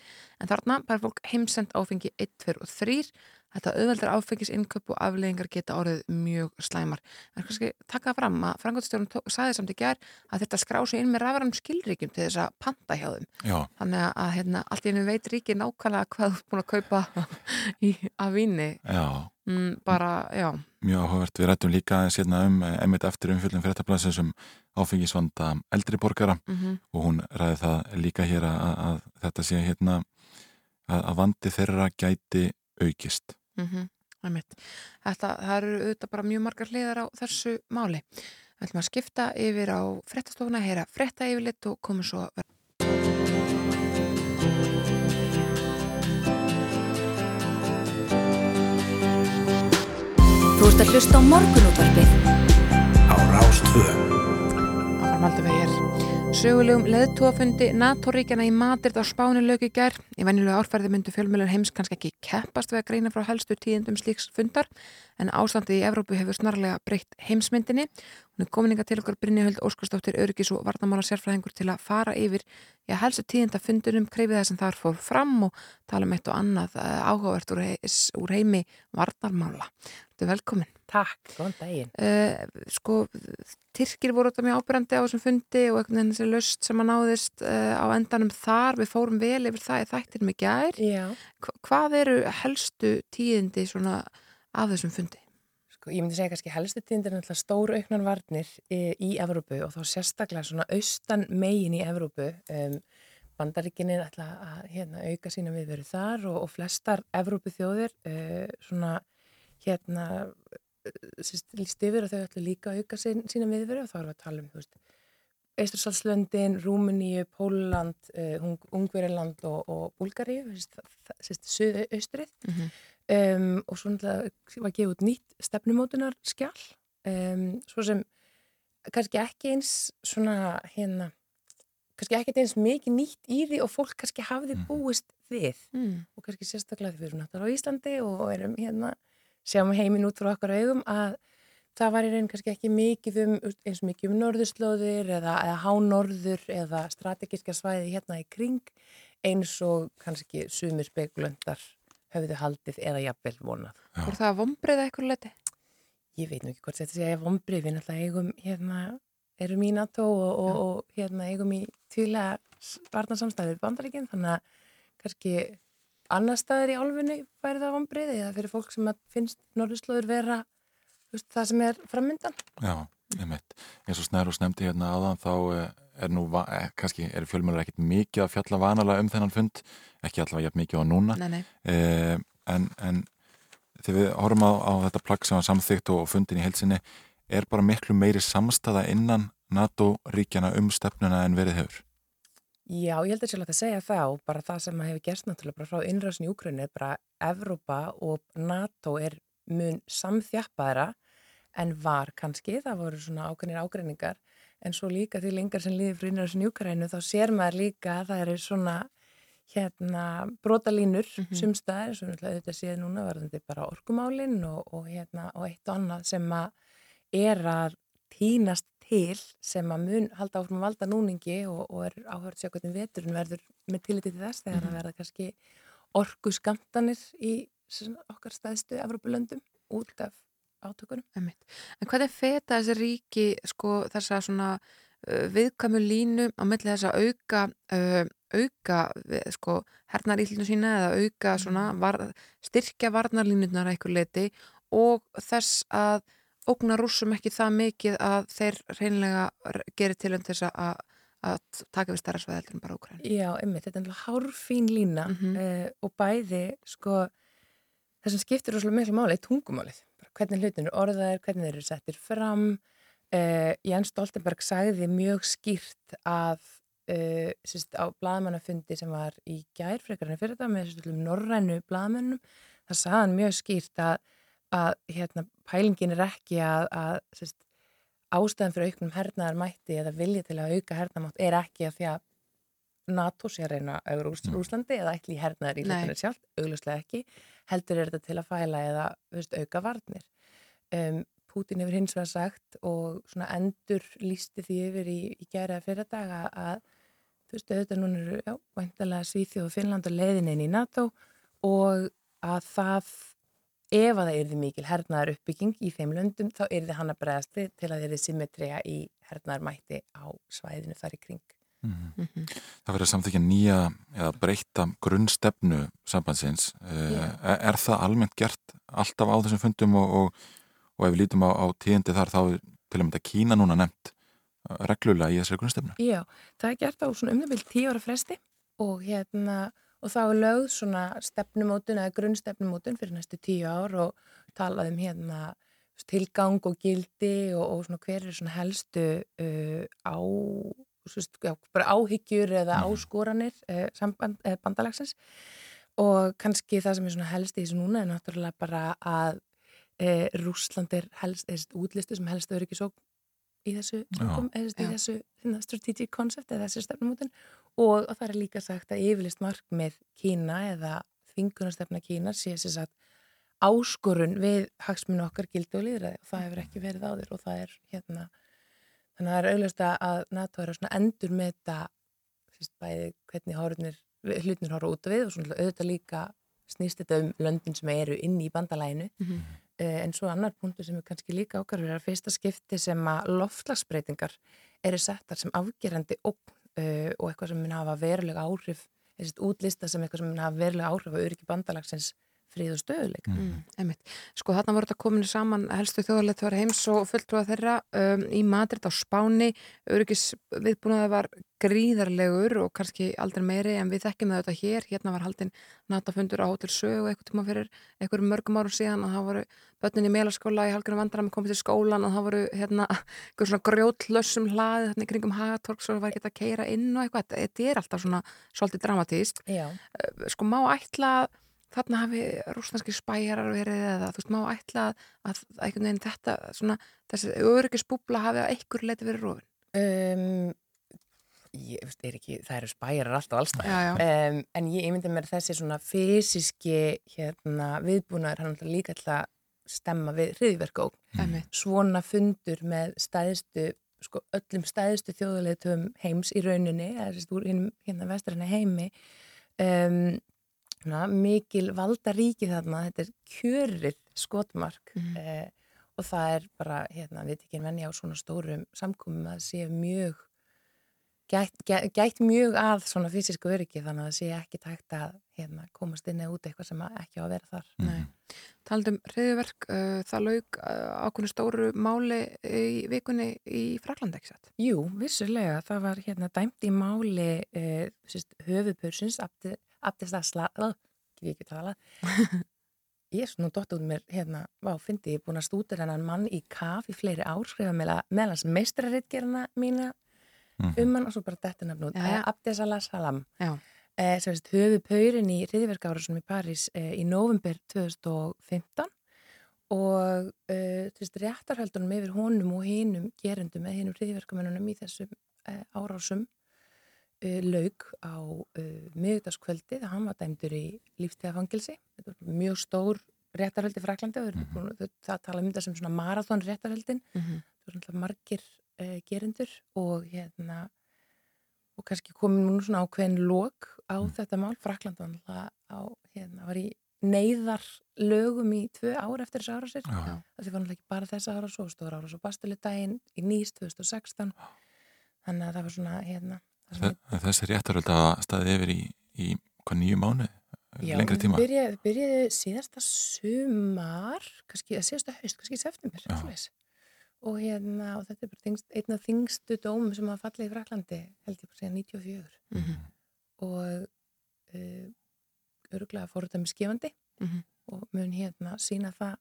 en þarna bara fólk heimsend áfengi 1, 2 og 3. Þetta auðveldar áfengis inköp og afleggingar geta orðið mjög slæmar. En kannski taka það fram að frangotstjórun sagði samt í gerð að þetta skrá sig inn með rafram skilríkjum til þess að panta hjá þeim. Já. Þannig að hérna, allt í hennu veit ríki nákvæmlega hvað þú er búin að kaupa í, af víni. Já. Mm, bara, já. Mjög áhugavert. Við rættum líka hérna um emitt eftir umfjöldum fyrirtablasins um áfengisvanda eldri borgara Mhm. og hún ræði það líka hér að, að þetta sé hérna að, að vandi þeirra gæti aukist. Mm -hmm. Þetta, það eru auðvitað bara mjög margar hliðar á þessu máli. Við ætlum að skipta yfir á frettastofuna, heyra fretta yfirleitt og komum svo að Þú ert að hlusta á morgunútvarpið. Á Rástvö. Áframhaldum við hér. Sögulegum leðtúafundi NATO-ríkjana í Madrid á Spáni lög í gær. Í venjulegu árferði myndu fjölmjölar heims kannski ekki keppast við að greina frá helstu tíðendum slíks fundar en ástandið í Evrópu hefur snarlega breytt heimsmyndinni. Hún er komininga til okkur Brynjahöld Óskarsdóttir Öryggis og Varnamála sérfræðingur til að fara yfir já, helstu tíðenda fundunum, krefið það sem þar fór fram og tala um eitt og annað uh, áhugavert úr, heimi Varnarmála. Þetta er velkomin. Takk, góðan daginn. Uh, sko, Tyrkir voru þetta mjög ábyrjandi á þessum fundi og einhvern veginn þessi löst sem að náðist uh, á endanum þar, við fórum vel yfir það í þættir mig gær. Já. Hva, hvað eru helstu tíðindi svona af þessum fundi? Sko, ég myndi segja kannski helstu tíðindir er náttúrulega stóru auknar varnir í, í Evrópu og þá sérstaklega svona austan megin í Evrópu. Um, Bandaríkinni er alltaf að hérna, auka sína viðveru þar og, og flestar Evrópu þjóðir uh, svona hérna líst yfir að þau ætla líka að auka sín, sína viðveru og þá erum við að tala um, þú veist, Eistursalslöndin, Rúmeníu, Póland, uh, Ungveriland og, og Búlgari, suðu austrið Mm -hmm. um, og svo náttúrulega var gefið út nýtt stefnumótunar skjál um, svo sem kannski ekki eins svona hérna kannski ekki eins mikið nýtt í því og fólk kannski hafði búist við Mm. og kannski sérstaklega því við erum náttúrulega á Íslandi og erum hérna sjáum heiminn út frá okkar augum að það var í raun kannski ekki mikið um eins mikið um norðurslóðir eða, eða hánorður eða strategíska svæði hérna í kring eins og kannski sumir spekulöndar höfðu haldið eða jafnvel vonað. Voru það að vombriða eitthvað leti? Ég veit nú ekki hvort þetta sé að vombrið, við náttúrulega eigum hérna, erum í NATO og, og, og hérna eigum í tvílega varnarsamstæðið bandaríkinn, þannig að kannski annar staðir í álfunni væri það vombrið eða fyrir fólk sem finnst norðurslóður vera veist, það sem er frammyndan. Já, einmitt. Eins og Snær og snemdi hérna áðan þá eh, er nú, va- eh, kannski er fjölmjölar ekkit mikið að fjalla vanalega um þennan fund, ekki allavega jafn mikið á núna. Nei, nei. Eh, en, en þegar við horfum á, á þetta plagg sem var samþygt og fundin í heilsinni, er bara miklu meiri samstaða innan NATO-ríkjana um stefnuna en verið hefur. Já, ég held að sjálf að segja það og bara það sem hefur gerst náttúrulega bara frá innröðsni í Úkraunu er bara Evrópa og NATO er mun samþjappaðra en var kannski, það voru svona ákveðnir ágreiningar en svo líka því lengar sem líður fyrir innræðsinn Júkarænu þá sér maður líka að það eru svona hérna brotalínur mm -hmm. sumstaðar sem þetta séð núna varðandi bara orkumálinn og, og hérna og eitt og annað sem að er að týnast til sem að mun halda áfram að valda núningi og, og er áhört sér hvernig veturinn verður með tilliti til þess þegar Mhm. að verða kannski orku skamtanir í okkar stæðstu Evropulöndum út af átökunum. Einmitt. En hvernig feta þessi ríki sko þessa svona uh, viðkvæmu línu á milli þess að auka uh, auka sko hernar íllinu sína eða auka svona var, styrkja varnarlínutnar að einhver leiti og þess að ógna rússum ekki það mikið að þeir reynlega gerir til um þess að að taka við stærra svæðeldur en bara Úkræn. Já, einmitt, þetta er náttúrulega hárfín lína uh, og bæði, sko, það sem skiptir rosalega miklu máli er tungumálið. Hvernig hlutin eru orðaðir, hvernig þeir eru settir fram. Uh, Jens Stoltenberg sagði mjög skýrt að uh, sérst, á blaðmannafundi sem var í gærfrekarinn fyrir þetta með sérst, norrænu blaðmannum, það sagði hann mjög skýrt að, að hérna, pælingin er ekki að, að sérst, ástæðan fyrir auknum hernaðar mætti eða vilja til að auka hernaðmátt er ekki að því að NATO sé að reyna auður Úslandi eða ekki í hernaðar í hlutinu sjálf, auglustlega ekki heldur er þetta til að fæla eða veist, auka varnir. Um, Pútin hefur hins vegar sagt og svona endur lísti því yfir í, í gæraða fyrir daga að þú veist auðvitað núna eru já, væntalega Svíþjóð og Finnland og leiðin inn í NATO og að það ef að það yrði mikil hernaðar uppbygging í þeim löndum þá yrði hann að bregðast við til að yrði symmetria í hernaðar mætti á svæðinu þar í kring. Mhm. Það verður samþykja nýja eða breyta grunnstefnu sambandsins. Eh, Já. Er, er það almennt gert alltaf á þessum fundum og, og, og ef við lítum á, á tíðindi þar þá er til að mynda Kína núna nefnt eh, reglulega í þessari grunnstefnu? Já, það er gert á svona um það vil tíu ára fresti og hérna og þá er lögð svona stefnumótun eða grunnstefnumótun fyrir næstu tíu ár og talað um hérna tilgang og gildi og, og svona hver er svona helstu uh, á svist, já, áhyggjur eða áskoranir uh, samband, uh, bandalagsins. Og kannski það sem er svona helst í þessu núna er náttúrulega bara að uh, Rússland er helst, er útlistu sem helst öryggisókn í þessu, Já. tökum, eða, í þessu hérna, strategic concept eða þessu stefnumótin og, og það er líka sagt að yfirlist markmið Kína eða þvingunarstefna Kína sé sér sagt áskorun við hagsmunu okkar gildi og líðræði og það hefur ekki verið áður og það er hérna þannig að það er auðvitað að NATO er að endur með þetta bæði hvernig hórunir, hlutnir horfa út af við og svona auðvitað líka snýst þetta um löndin sem eru inn í bandalæginu Mhm. Eh, en svo annar punktur sem er kannski líka ákvarður er að fyrsta skipti sem að loftlagsbreytingar eru settar sem afgerandi ógn uh, og eitthvað sem mun hafa verulega áhrif þessi útlista sem eitthvað sem mun hafa verulega áhrif á öryggi bandalagsins frið og stöðuleika. Mm, einmitt. Sko þarna voru þetta komin saman helstu þjóðarleituar heims og fulltrúa þeirra um, í Madrid á Spáni öryggis viðbúnaði var gríðarlegur og kannski aldrei meiri en við þekkjum það auðvitað hér, hérna var haldinn natafundur á Hotel Sögu eitthvað tíma fyrir einhverjum mörgum árum síðan að það voru börnin í melaskóla í halgjörnum vandram komið til skólan og það voru hérna einhver svona grjótlössum hlaði þarna í kringum Hagatorg svo var ekki að keira inn og eitthvað þetta, þetta er alltaf svona svolítið dramatíst Já. sko má ætla að þarna hafi rúsnarski spæjarar verið eða þú veist má ætla að, að þetta svona þessi öryggisbúbla hafi að einhver leiti verið rofin Um, ég veist, er ekki, það eru spæjarar alltaf allstað. Um, en ég ímyndi mér þessi svona fysiski hérna, viðbúnaður, hann er líka að stemma við hriðverkók. Einmitt. Svona fundur með stæðstu, sko, öllum stæðstu þjóðuleitum heims í rauninni, eða sérst úr hérna vestræna heimi, um, na, mikil valda ríki þarna, þetta er kjörið skotmark mm og það er bara, hérna, við tekjum venni á svona stórum samkomum að sé mjög gætt, gætt, gætt mjög að svona fysisku öryggi þannig að það sé ekki tækt að hérna, komast inn eða út eitthvað sem að ekki á að vera þar. Nei. Taldum hriðverk, uh, það laug uh, ákveðinu stóru máli í vikunni í Fraklandi, ekki satt? Jú, vissulega, það var hérna dæmt í máli uh, höfupursins Abdest Asla, ekki við ekki tala ég er svona dott út mér hérna, vá, fyndi ég búin að stútur hennan mann í kaf í fleiri ár, skrifa meðal hans meistrarittgerna mína um hann og svo bara detta nafn út, Já, já. Abdest Asla Salam. Já. eh, veist höfupaurin í hriðverkárasunum í París eh, í november 2015 og þú veist, réttarhaldunum yfir honum og hinum gerendum eða hinum hriðverkamennunum í þessum uh, árásum uh, lauk á uh, miðugdagskvöldi þegar hann var dæmdur í lífstíðafangilsi. Þetta var mjög stór réttarhaldi Fraklandi, mm -hmm. það, það tala um þetta sem svona marathon réttarhaldin, Mhm. það var svona margir uh, gerendur og hérna og kannski komið nú svona ákveðin lok á þetta mál, Frakland var náttúrulega á, hérna, var í neyðar lögum í tvö ár eftir þessu árásir Já. það var náttúrulega ekki bara þessa árás og stóra árás og bastiludaginn í nýst 2016 þannig að það var svona hérna, Þessi réttaröld að staði yfir í, í hvað nýju mánu, Já, lengri tíma. byrjaði, byrjaði síðasta sumar, kannski, eða síðasta haust, kannski í september, og hérna, og þetta er bara þingst, einn af þingstu dómum sem hafa fallið í Fraklandi, held ég bara að segja 94 Mhm. og uh, öruglega fórhundar með skefandi Mhm. og mun hérna sína það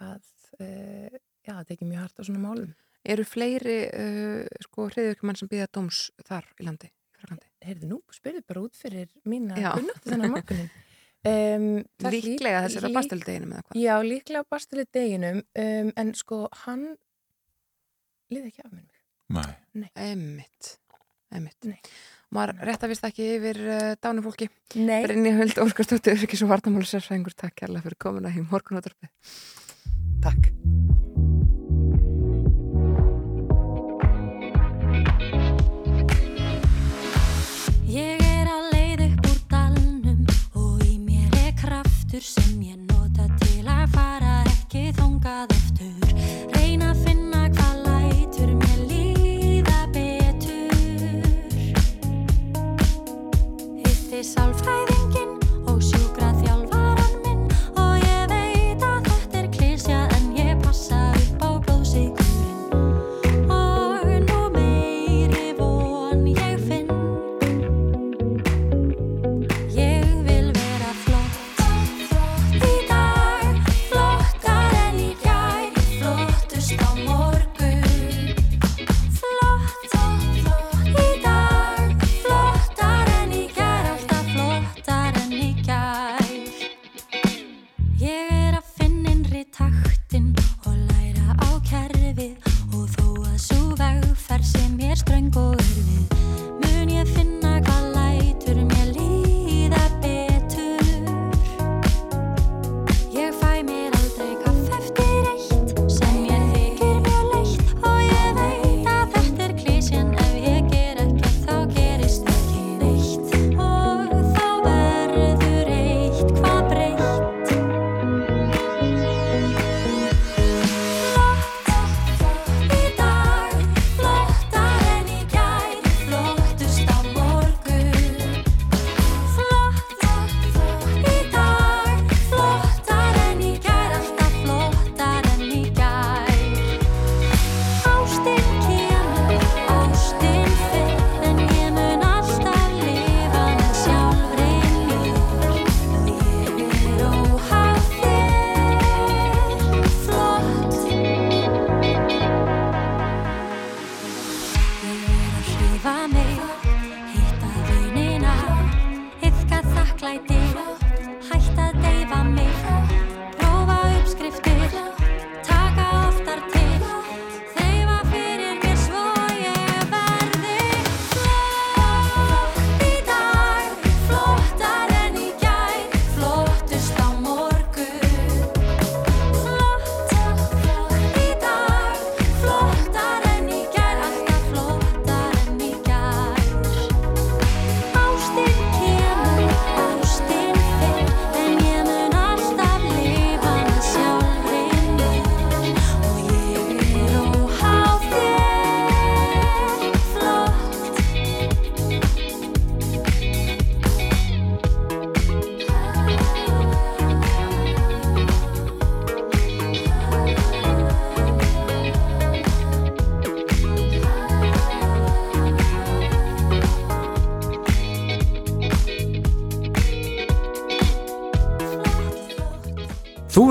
að uh, já, það tekið mjög hart á svona málum. Eru fleiri uh, sko hriðvirkumann sem býða dóms þar í landi? Heyrðu nú, spyrðu bara út fyrir mína Já. kunnáttu þennan morgunin. Um, það Líklega lík- þessir á lík- bastildeginum eða hvað? Já, líklega á bastildeginum um, en sko hann liði ekki af mér. Nei. Nei. Emmitt. Emmitt. Nei. Maður rétt að vist ekki yfir uh, dánu fólki. Nei. Brynni Huld Óskarsdóttir, ekki svo vartamálu sérfræðingur. Takk kærlega fyrir komuna í morgunóttarpið. Takk. Kraftur sem ég nota til að fara ekki þongað aftur. Reyna að finna hvað lætur mér líða betur. Hitti sálfræðingin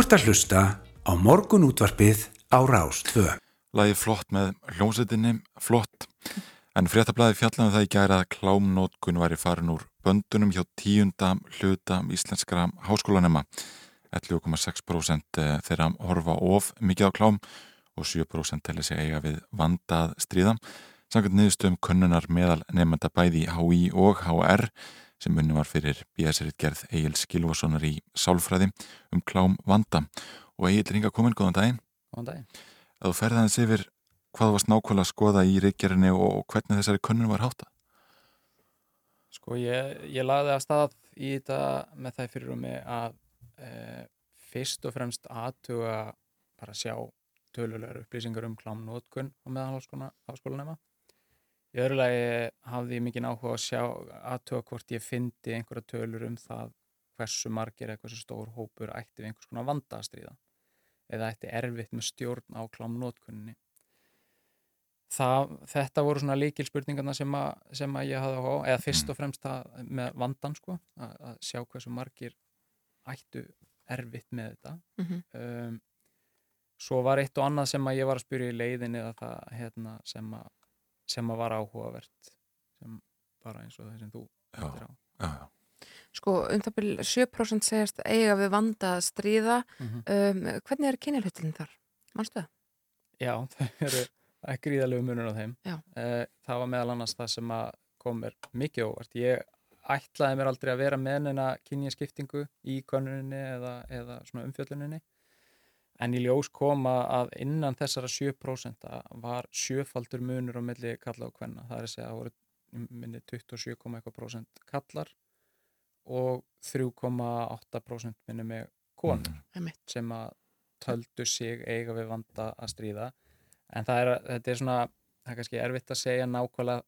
ert að hlusta á morgunútvarpið á Rás 2. Lagi flott með hljómsveitinni, flott. En fréttablaði fjallaði það í gæra að klámnótkun væri farin úr böndunum hjá tíunda hluta íslenskra háskólanema. 11,6% eh, þeirra horfa of mikið á klám og 7% telli sig eiga við vandað stríða. Samkvæmt niðurstöðum könnunar meðal nefnda bæði í HÍ og HR sem unni var fyrir BS-rit gerð Egil Skilvasonar í Sálfræði um klám vanda og Egil Ringa komin, góðan daginn. Góðan daginn. Að þú ferði aðeins yfir hvað varst nákvæmlega að skoða í reykjarinni og hvernig þessari könnun var hátta? Sko ég, ég lagði að stað í þetta með það fyrir um mig að e, fyrst og fremst aðtuga bara sjá tölulegar upplýsingar um klámnótkun á meðan háskólanema. Í öðru lagi hafði ég mikinn áhuga að sjá aðtuga hvort ég fyndi einhverja tölur um það hversu margir eða hversu stór hópur ætti við einhvers konar vanda að stríða eða ætti erfitt með stjórn á klámnótkunni. Þetta voru svona líkil spurningarna sem, sem að ég hafði á, eða fyrst og fremst það með vandan sko, að, að sjá hversu margir ættu erfitt með þetta. Mhm. um, svo var eitt og annað sem að ég var að spyrja í leiðinni eða það hérna, sem, að, sem að var áhugavert, sem bara eins og það sem þú Já, á. já, já. Sko, um það byrju 7% segjast eiga við vanda að stríða. Mhm. um, hvernig er kynjarhutlinn þar? Manstu það? Já, það eru ekki gríðalegu munur á þeim. Já. Eh, Það var meðal annars það sem að kom mér mikið óvart. Ég ætlaði mér aldrei að vera með neina kynjaskiptingu í konuninni eða, eða svona umfjölluninni. En í ljós koma að innan þessara 7% var sjöfaldur munur á milli kalla og kvenna. Það er að segja að voru minni 27,1% kallar og 3,8% minni með konur Einmitt. sem að töldu sig eiga við vanda að stríða en það er, þetta er svona það er kannski erfitt að segja nákvæmlega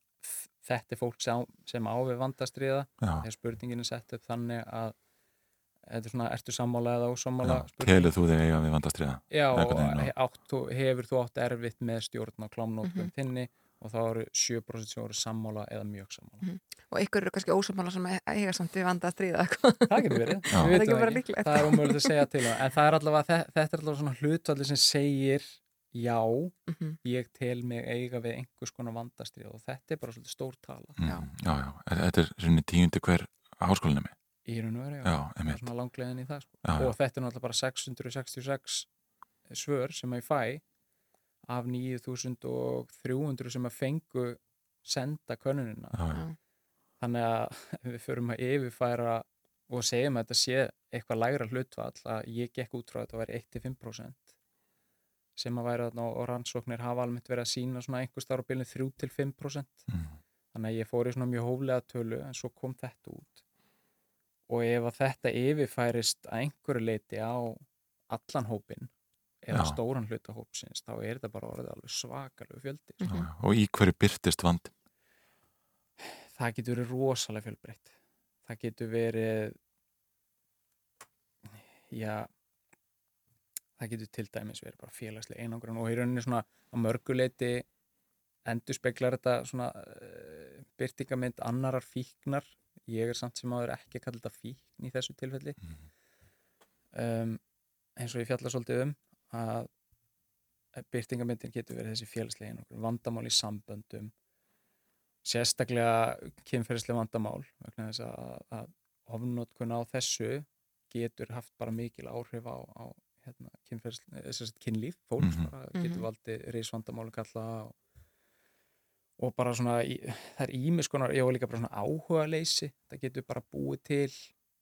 þetta er fólk sem, á við vanda að stríða þegar spurningin er sett upp þannig að þetta er svona, ertu sammála eða ósammála Já, telur þú þig eiga við vanda að stríða? Já, áttu, hefur þú átt erfitt með stjórn á klámnóttum Mhm. þinni og þá eru 7% sem voru sammála eða mjög sammála. Og ykkur eru kannski ósamála sem eiga samt við vanda að stríða. Það getur verið, Já. Það er ekki það bara ekki. líklegt. Það er ómögulegt að segja til um. En það er allavega, þe- þetta er allavega svona hlutvalli sem segir já, Mhm. ég tel mig eiga við einhvers konar vandastrið og þetta er bara svolítið stór tala. Mm, já, já. Þetta er svona tíundi hver háskólinni Í raun og veru, já. Er langlegin í það, sko. Já, já. Og þetta er náttúrulega bara 666 svör sem ég fæ af 9300 sem að fengu senda könnunina. Já, já. Þannig að við förum að yfirfæra og segjum að þetta sé eitthvað lægra hlutvall að ég gekk út frá að þetta væri 1-5% sem að væri þarna og rannsóknir hafa almennt verið að sína svona einhver starf á bylun 3-5% Mm. þannig að ég fór í svona mjög hóflega tölu en svo kom þetta út og ef að þetta yfirfærist að einhverju leiti á allan hópin eða Já. stóran hluta hópsins þá er þetta bara orðið alveg svakalegu fjöldi. Já, já. Og í hverju byrtist vandi? það getur verið rosalega fjölbreytt það getur verið já það getur til dæmis verið bara félagslega einangrun og í rauninni svona á mörguleiti endur speklar þetta svona uh, byrtingamind annarar fíknar ég er samt sem áður ekki að kalla þetta fíkn í þessu tilfelli um, eins og ég fjalla svolítið um að byrtingamindin getur verið þessi félagslega einangrun vandamál í samböndum sérstaklega kynferðislega vandamál vegna þess að, að ofnotkun á þessu getur haft bara mikil áhrif á, á hérna, kynferðislega, kynlíf fólks Mhm. bara, getur Mhm. valdið reisvandamálu kalla og, og bara svona það er ímis konar, ég var líka bara svona áhuga leysi, það getur bara búið til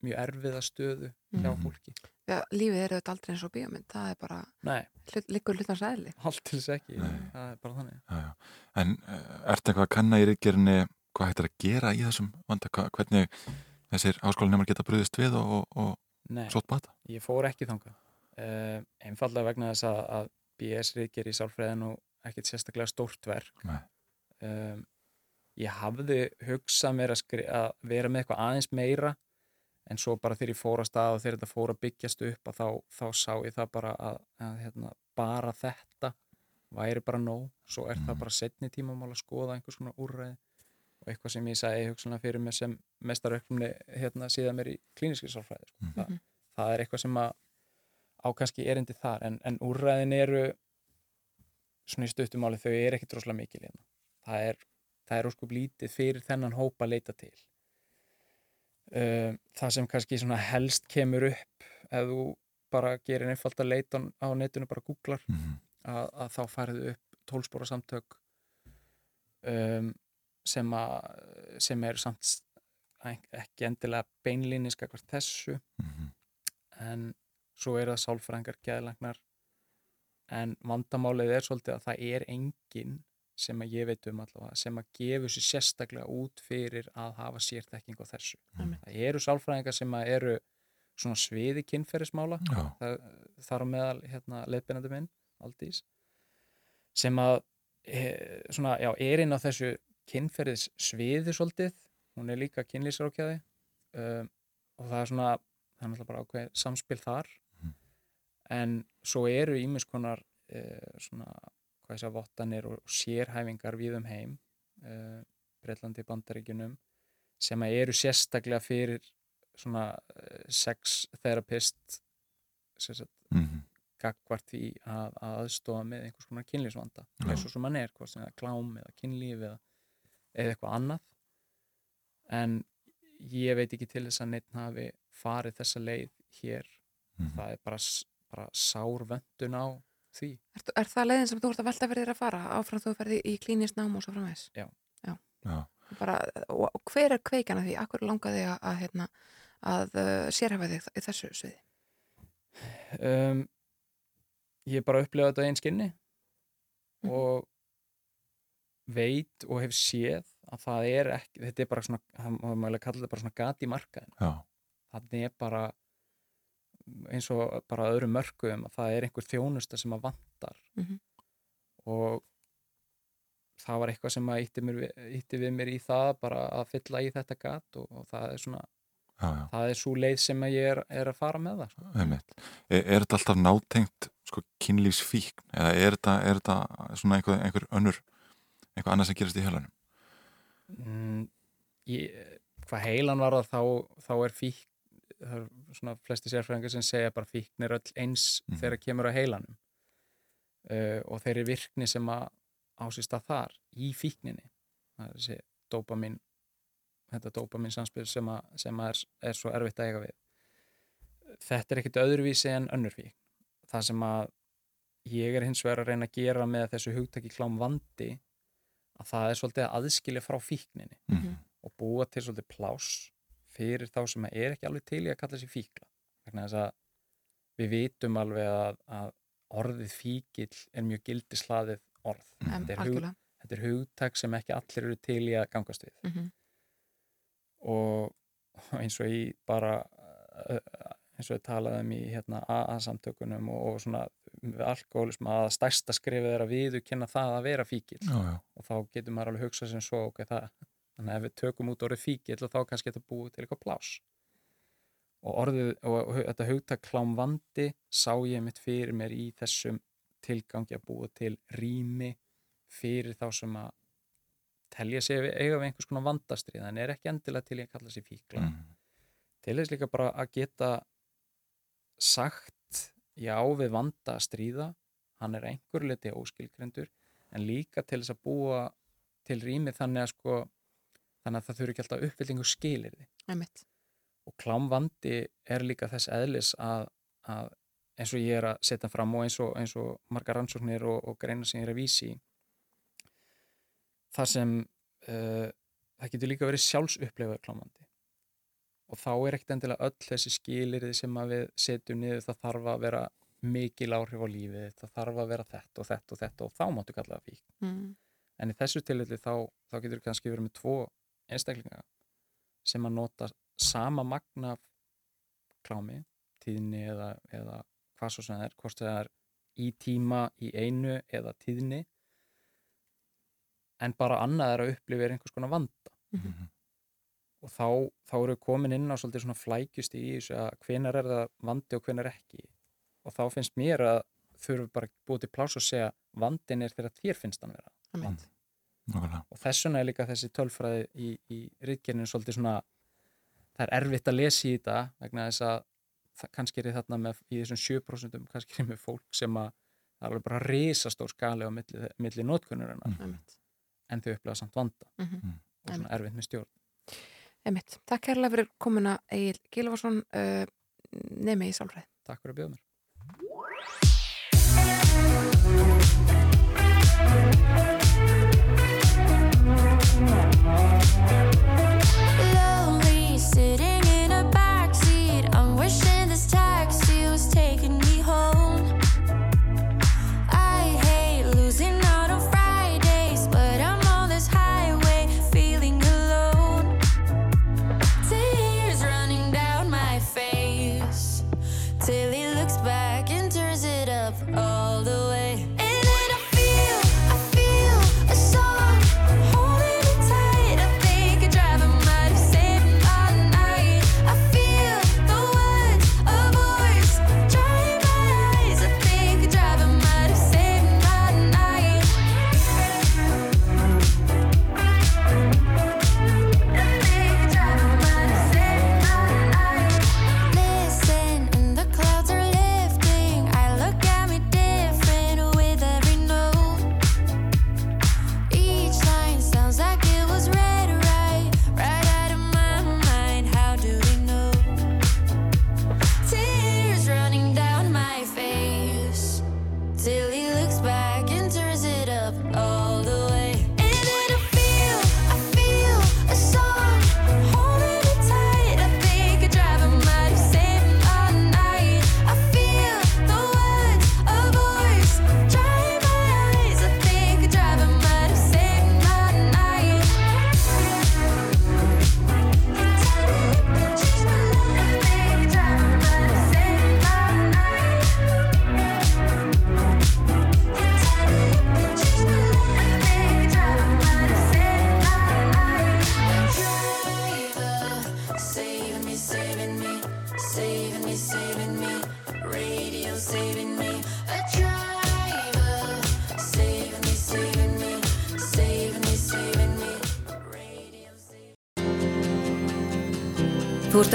mjög erfiða stöðu hjá Mhm. fólki. Já, lífið er auðvitað aldrei eins og bíómynd. Það er bara, Nei, hlut, eðli. allt til þess ekki, Nei. það er bara þannig. Já, já. En uh, ertu eitthvað að kanna í reykjarinni hvað hægt er að gera í þessum vanda? Hva, hvernig þessir háskólinemar geta bröðist við og, og, og sótt bata? Ég fór ekki þangað. Uh, einfallega vegna þess að, að BS ríkir í sálfræðin og ekkert sérstaklega stórt verk. Nei. Um, ég hafði hugsað mér að, að vera með eitthvað aðeins meira en svo bara þegar ég fór að stað og þegar þetta fór að byggjast upp að þá, þá sá ég það bara að, að hérna, bara þetta væri bara nóg. Svo er það bara setni tímamál að skoða einhvers konar úrræði og eitthvað sem ég sagði hugsanlega fyrir mig sem mestaröknumni hérna síðan mér í klíniski sálfræði. Sko. Þa, það er eitthvað sem að á kannski erindi þar en, en úrræðin eru svona í stuttumáli þau eru ekki droslega mikil hérna. Það er, það er óskup lítið fyrir þennan hópa að leita til um, það sem kannski svona helst kemur upp ef þú bara gerir einfalt að leita á netinu bara googlar Mhm. að, að þá færðu upp tólspóra samtök um, sem, að, sem eru samt ekki endilega beinlínis hvert þessu Mhm. en svo eru það sálfræðingar geðlagnar en vandamálið er svolítið að það er enginn sem að ég veit um allavega sem að gefur sér sérstaklega út fyrir að hafa sérþekking á þessu. Einmitt. Það eru sálfræðingar sem að eru svona sviði kynferðismála þar á meðal hérna, leiðbeinandi minn, Aldís sem að e, svona, já, er inn á þessu kynferðis sviði svolítið hún er líka kynlýsrákjaði um, og það er svona það er náttúrulega bara ákveð samspil þar en svo eru ímis konar e, svona hvað þess að vottanir og sérhæfingar við um heim e, Breitlandi bandaríkjunum sem eru sérstaklega fyrir svona eh, sex therapist sem sagt, Mhm. gagvart því að, að aðstofa með einhvers konar kynlífsvanda eins og sem hann er, hvort sem það er klám eða kynlíf eða, eða eitthvað annað en ég veit ekki til þess að neitt hafi farið þessa leið hér Mhm. það er bara, bara sár vöndun á því Er, er það leiðin sem þú ert að velta fyrir þér að fara áfram þú ferði í klínist nám og svo framvegs? Já. Já. Já. Bara, og, og hver er kveikan að því? Akkur langaði að, að, hérna, að uh, sérhafa þig í þessu sviði? um, ég bara upplega þetta einn skinni Mhm. og veit og hef séð að það er ekki, þetta er bara svona það má maður kalla þetta bara svona gat í markaðin Já. þannig er bara eins og bara öðrum mörgum að það er einhver þjónusta sem að vantar Mhm. og það var eitthvað sem að ítti, mér, við- ýtti við mér í það bara að fylla í þetta gat og, og það er svona Já, já. það er svo leið sem að ég er, er að fara með það sko. Er, er þetta alltaf nátengt sko, kynlífsfíkn eða er þetta, er þetta svona einhver, einhver önnur eitthvað annað sem gerast í heilanum? mm, ég, hvað heilan var það þá, þá er fíkn það er svona flesti sérfræðingar sem segja bara fíkn er öll eins Mhm. þegar kemur á heilanum uh, og þeir eru virkni sem að ásist að þar í fíkninni það er þessi dopamin þetta dopamin samspil sem, að, sem að er, er svo erfitt að eiga við þetta er ekkit öðruvísi en önnur fíkn það sem að ég er hins vegar að reyna að gera með þessu hugtaki klám vandi að það er svolítið að aðskilja frá fíkninni Mhm. og búa til svolítið pláss fyrir þá sem er ekki alveg til í að kalla sér fíkla. Vegna þess að við vitum alveg að, að orðið fíkil er mjög gildislaðið orð. Em, þetta, er hug, þetta er hugtak sem ekki allir eru til í að gangast við. Mhm. og eins og í bara eins og við talaðum í hérna, AA-samtökunum og, og svona alkoholism að stærsta skrifið er að viðurkenna það að vera fíkil Já, já. og þá getur maður alveg hugsað sem svo ok, það, þannig að ef við tökum út orðið fíkil og þá kannski þetta búið til eitthvað plás og orðið og, þetta hugtak klám vandi sá ég mitt fyrir mér í þessum tilgangi að búa til rými fyrir þá sem að telja sig eiga við einhvers konar vandastrið en er ekki endilega til í að kalla sig fíkla. Mhm. til þess líka bara að geta sagt já við vanda að stríða. Hann er einhver liti óskilgrendur en líka til þess að búa til rými þannig að sko þannig að það þurfi ekki alltaf uppfyllingu skilir því og klámvandi er líka þess eðlis að, að eins og ég er að setja fram og eins og, eins og margar rannsóknir og, og greina sem ég er að vísi þar sem uh, það getur líka verið sjálfsupplifað klámvandi. Og þá er ekkert endilega öll þessi skilirði sem við setjum niður það þarf að vera mikil áhrif á lífið það þarf að vera þetta og þetta og þetta og þá máttu kalla það fík Mm. en í þessu tilfelli þá, þá getur kannski verið með tvo einstaklinga sem að nota sama magna klámi, tíðni eða, eða hvað svo sem það er, hvort það er í tíma í einu eða tíðni en bara annað er að upplifa einhvers konar vanda. Mhm. og þá, þá eru við komin inn á svolítið svona flækjust í þessu að hvenar er það vandi og hvenar ekki. Og þá finnst mér að þurfum bara búið til pláss og segja vandin er þegar þér finnst hann vera. Einmitt. Nákvæmlega. og þess vegna er líka þessi tölfræði í, í rítkerninu svolítið svona það er erfitt að lesa í þetta vegna þess að það, kannski er þarna með í þessum 7% kannski er með fólk sem að það er alveg bara risastór skali á milli, milli notkunnurinnar Einmitt. en þau upplega samt vanda Mhm. og svona erfitt með stjórn Einmitt. Takk kærlega fyrir komuna Egil Gilvarsson uh, nemi í Sálfræði. takk fyrir að bjóða mér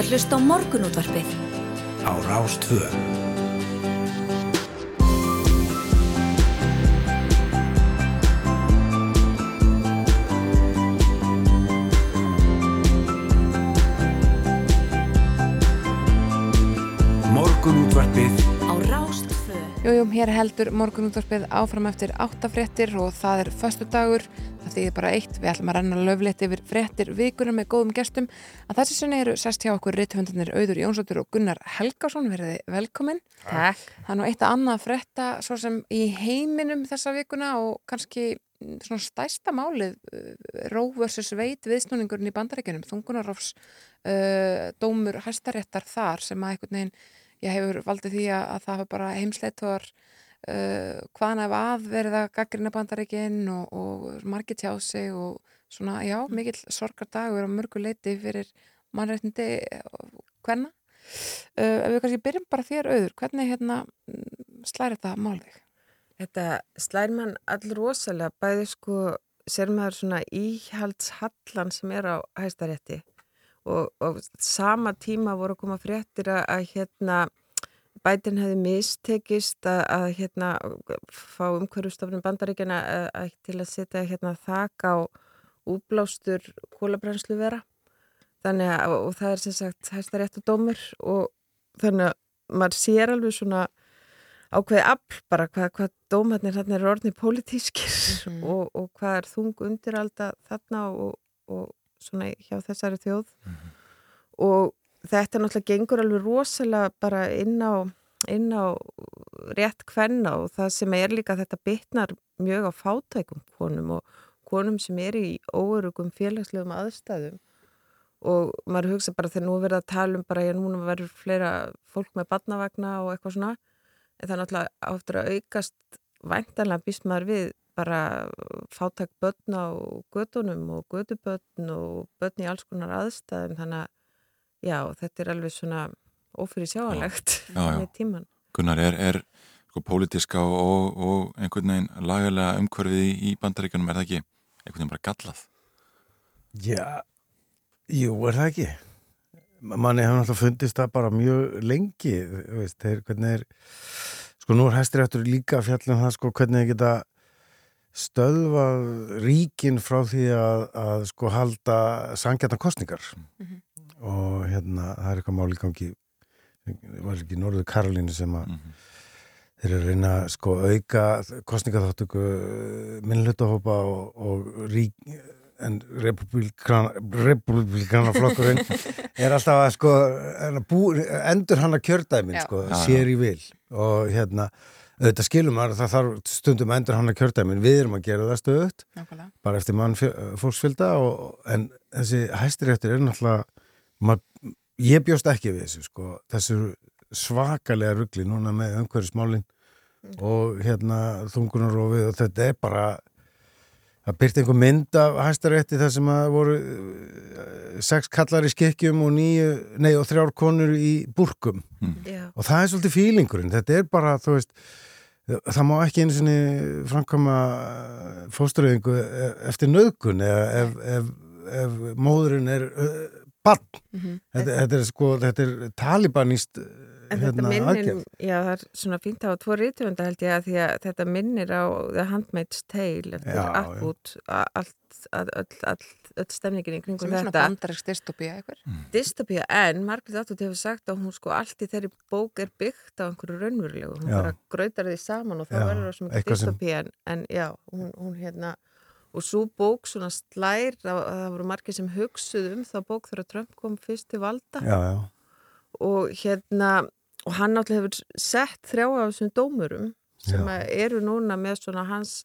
að hlusta á morgunútvarpið á Rástvö. Morgunútvarpið á Rástfö. Jújú, hér heldur morgunútvarpið áfram eftir áttafréttir og það er föstudagur, það þýðir bara eitt, við ætlum að renna löflétt yfir fréttir vikuna með góðum gestum. Að þessi sinni eru sest hjá okkur rithöfundarnir Auður Jónsdóttir og Gunnar Helgason, verið velkomin. Takk. Það er nú eitt að annað frétta svo sem í heiminum þessa vikuna og kannski svona stæsta málið uh, Roe vs. Wade viðsnúningurinn í bandaríkjunum, þungunarofs uh, dómur hæstaréttar þar sem að einhvern veginn ég hefur valdið því að, að það hafa bara heimsleitur uh, hvaðan ef að verið að gaggrina bandaríkin og, og margir tjá sig og svona, já, mikill sorgardagur á mörgu leiti fyrir mannréttindi hvenna. Uh, ef við kannski byrjum bara þér auður, hvernig hérna slæri þetta málið? Þetta slær mann all rosalega, bæði sko, sér maður svona íhaldshallan sem er á hæstarétti og, og sama tíma voru að koma fréttir að, að hérna bætin hefði mistekist að, að hérna fá umhverjustofnum bandaríkjana að, að, til að setja hérna þak á útblástur kólabrenslu vera þannig að, og það er sem sagt hæstarétt og dómur og þannig að maður sér alveg svona ákveði afl bara hvað, hvað dómarnir þarna eru orðni pólitískir Mhm. og, og hvað er þung undiralda þarna og, og svona hjá þessari þjóð. Og þetta náttúrulega gengur alveg rosalega bara inn á, inn á rétt kvenna og það sem er líka þetta bitnar mjög á fátækum konum og konum sem er í óörugum félagslegum aðstæðum. Og maður hugsa bara þegar nú er verið að tala um bara ég núna verður fleira fólk með badnavagna og eitthvað svona en það er náttúrulega áttur að aukast væntanlega býst maður við bara fátæk börn á gödunum og gödubörn og börn í alls konar aðstæðum. Þannig að já, þetta er alveg svona Já, já. með tíman. Gunnar, er, er sko pólitíska og, og, einhvern veginn lagalega umhverfið í, bandaríkjunum, er það ekki einhvern veginn bara gallað? Já, jú, er það ekki? Manni hefur náttúrulega fundist það bara mjög lengi, þú veist, þeir, hvernig er, sko nú er hæstiréttur líka að fjalla um það, sko, hvernig þeir geta stöðvað ríkin frá því að, að sko halda sangjarnar kostningar og hérna, það er eitthvað máli gangi. Var ekki Norður Karolínu sem að þeir eru að reyna að sko auka kostningaþáttöku minnlutahópa og, og rík en republikana flokkurinn er alltaf að sko bú, endur hann að kjördæmin sko, sér í vil. Og hérna auðvitað skilum að það þarf stundum að endur hann að kjördæmin, við erum að gera það stöðut Nákvæmlega. bara eftir mann fólksfjölda og, en þessi hæstiréttur er náttúrulega mað, ég bjóst ekki við þessu sko, þessu svakalega ruggli núna með umhverfismálin og hérna þungunarofið og þetta er bara það byrti einhver mynd af hæstarétti þar sem að voru eh, sex kallar í skikkjum og nýju, nei og þrjár konur í búrkum. Já. og það er svolítið fílingurinn, þetta er bara þú veist, það má ekki einu sinni framkama fósturöðingu eftir nöðgun eða ef, ef, ef móðurinn er bann Mhm. þetta, þetta er sko, þetta er talibanist En þetta hérna, minnir, aðgerð. já það er svona fínt að hafa tvo rítvönda held ég að því að þetta minnir á The Handmaid's Tale eftir Já, já. Atwood a- allt, stemningin í kringum Sem er svona þetta. bandarísk dystopía eitthvað. Dystopía en Margaret Atwood hefur sagt að hún sko allt í þeirri bók er byggt á einhverju raunverulegu. Hún Já. bara grautar því saman og verður það svo mikið eitthvað sem- dystopía en, en já, hún, hún hérna og svo bók svona slær að, að það voru margir sem hugsuð um þá bók þegar Trump kom fyrst til valda já, já. og hérna og hann náttúrulega hefur sett þrjá af þessum dómurum sem eru núna með svona hans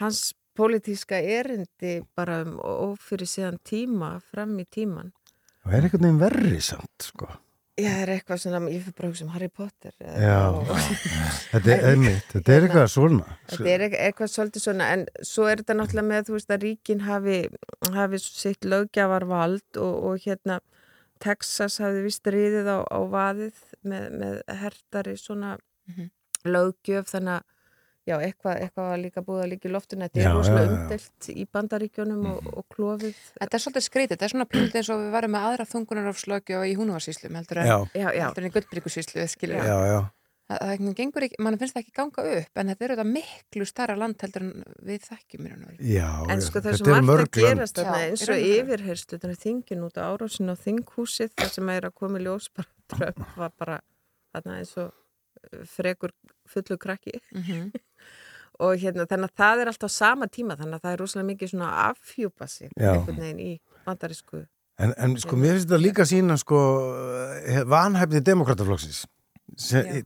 hans pólitíska erindi bara um ófyrir síðan tíma fram í tíman og er einhvern veginn verri samt sko. Já, það er eitthvað svona, ég fyrir bara að hugsa um Harry Potter eða- já, þetta er einmitt þetta er eitthvað svona. Þetta er eit- eitthvað svolítið svona, en svo er þetta náttúrulega með, þú veist, að ríkin hafi, hafi sitt löggjafarvald og, og hérna Texas hafi vist riðið á, á vaðið með, með hertari svona Mhm. löggjöf, þannig að já, eitthvað, eitthvað var líka búið að líka í loftinu, þetta Já, er já. umdelt í bandaríkjónum og, og klofið. Þetta er svolítið skrítið, þetta er svona pínt eins og við varum með aðra þungunarofslögju í húnuvarsýslum heldur en, í gullbríkusýslu. Það, það gengur ekki, mann finnst það ekki ganga upp en þetta er auðvitað miklu starra land heldur en við þekkjum mér En já, sko það er þetta svo eru margt mörg að lönd. gerast þarna Já, eins og og þannig þingin út á árásin á þinghúsið þar sem er að koma í ljós bara bara þarna eins og uh, frekur fullu krakki. Mhm. Og hérna þannig að það er alltaf sama tíma þannig að það er rosalega mikið svona að afhjúpa sig einhvern veginn í bandarísku En, en sko, mér finnst þetta líka sína sko, eh, vanhæfni demokrataflokksins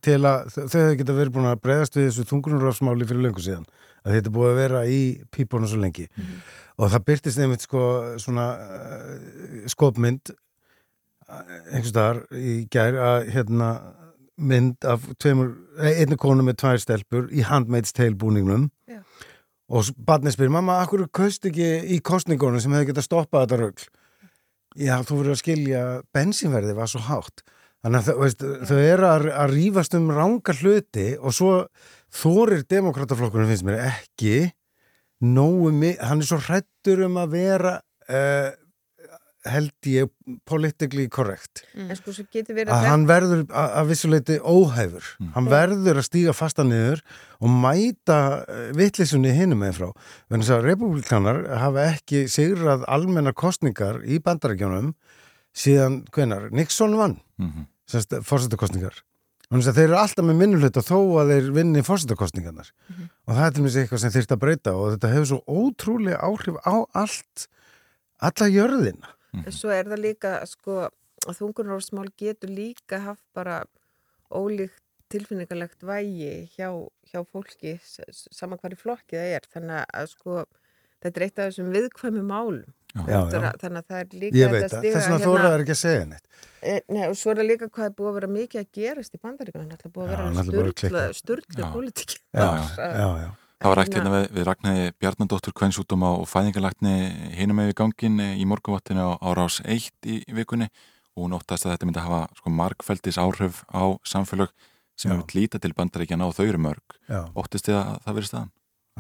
til að þau þau geta verið búin að breyðast við þessu þungunurafsmáli fyrir löngu síðan að þetta búið að vera í pípunum svo lengi. Og það byrtist einmitt sko svona uh, skopmynd einhvers staðar í gær að hérna mynd af tveimur, eh, einni konu með tvær stelpur í Handmaid's Tale búningnum. Já. og barnið spyr, mamma, akkur kaust ekki í kostningunum sem hefði getað stoppað þetta rögl Já, þú verður að skilja bensínverði var svo hátt. Þannig að veist, þau eru að, að rífast um ranga hluti og svo þorir demokrataflokkurinn finnst mér ekki nógu hann er svo hrættur um að vera uh, held ég politically correct. En sko svo getur verið að hann verður að, að vissuleiti óhæfur. Hann verður að stíga fasta niður og mæta vittlisunni hinum með frá. Þannig að republikanar hafa ekki sigrað almennar kostningar í bandarækjónum síðan hvenar Nixon vann mm -hmm. fórsetakostningar þannig að þeir eru alltaf með minnulhut þó að þeir vinni fórsetakostningarnar og það er til mér eitthvað sem þyrst að breyta og þetta hefur svo ótrúlega áhrif á allt alla jörðina En svo er það líka, sko, að þungunarofsmál getur líka haft bara ólíkt tilfinningalegt vægi hjá, hjá fólki, s- s- sama hvað í flokki það er. Þannig að, sko, þetta er eitt af þessum viðkvæmi málum. Já, Þetta já. að- Þannig að það er líka ég þetta veit það, stiga þess vegna hérna... þóraður ekki að segja neitt E, nei, og svo er það líka hvað er búið að vera mikið að gerast í bandaríkunum. Það er búið að vera sturla Já. pólitík. Það var rætt hérna við, við Ragnæði Bjarnandóttur kvennsútuma og fæðingalækni hinum með við gangin í morgunvattinu á, á rás 1 í, vikunni og hún óttast að þetta myndi hafa sko margfældis áhrif á samfélög sem hefur líta til bandaríkjana og þau eru mörg. Já. Óttist þið að það verið staðan?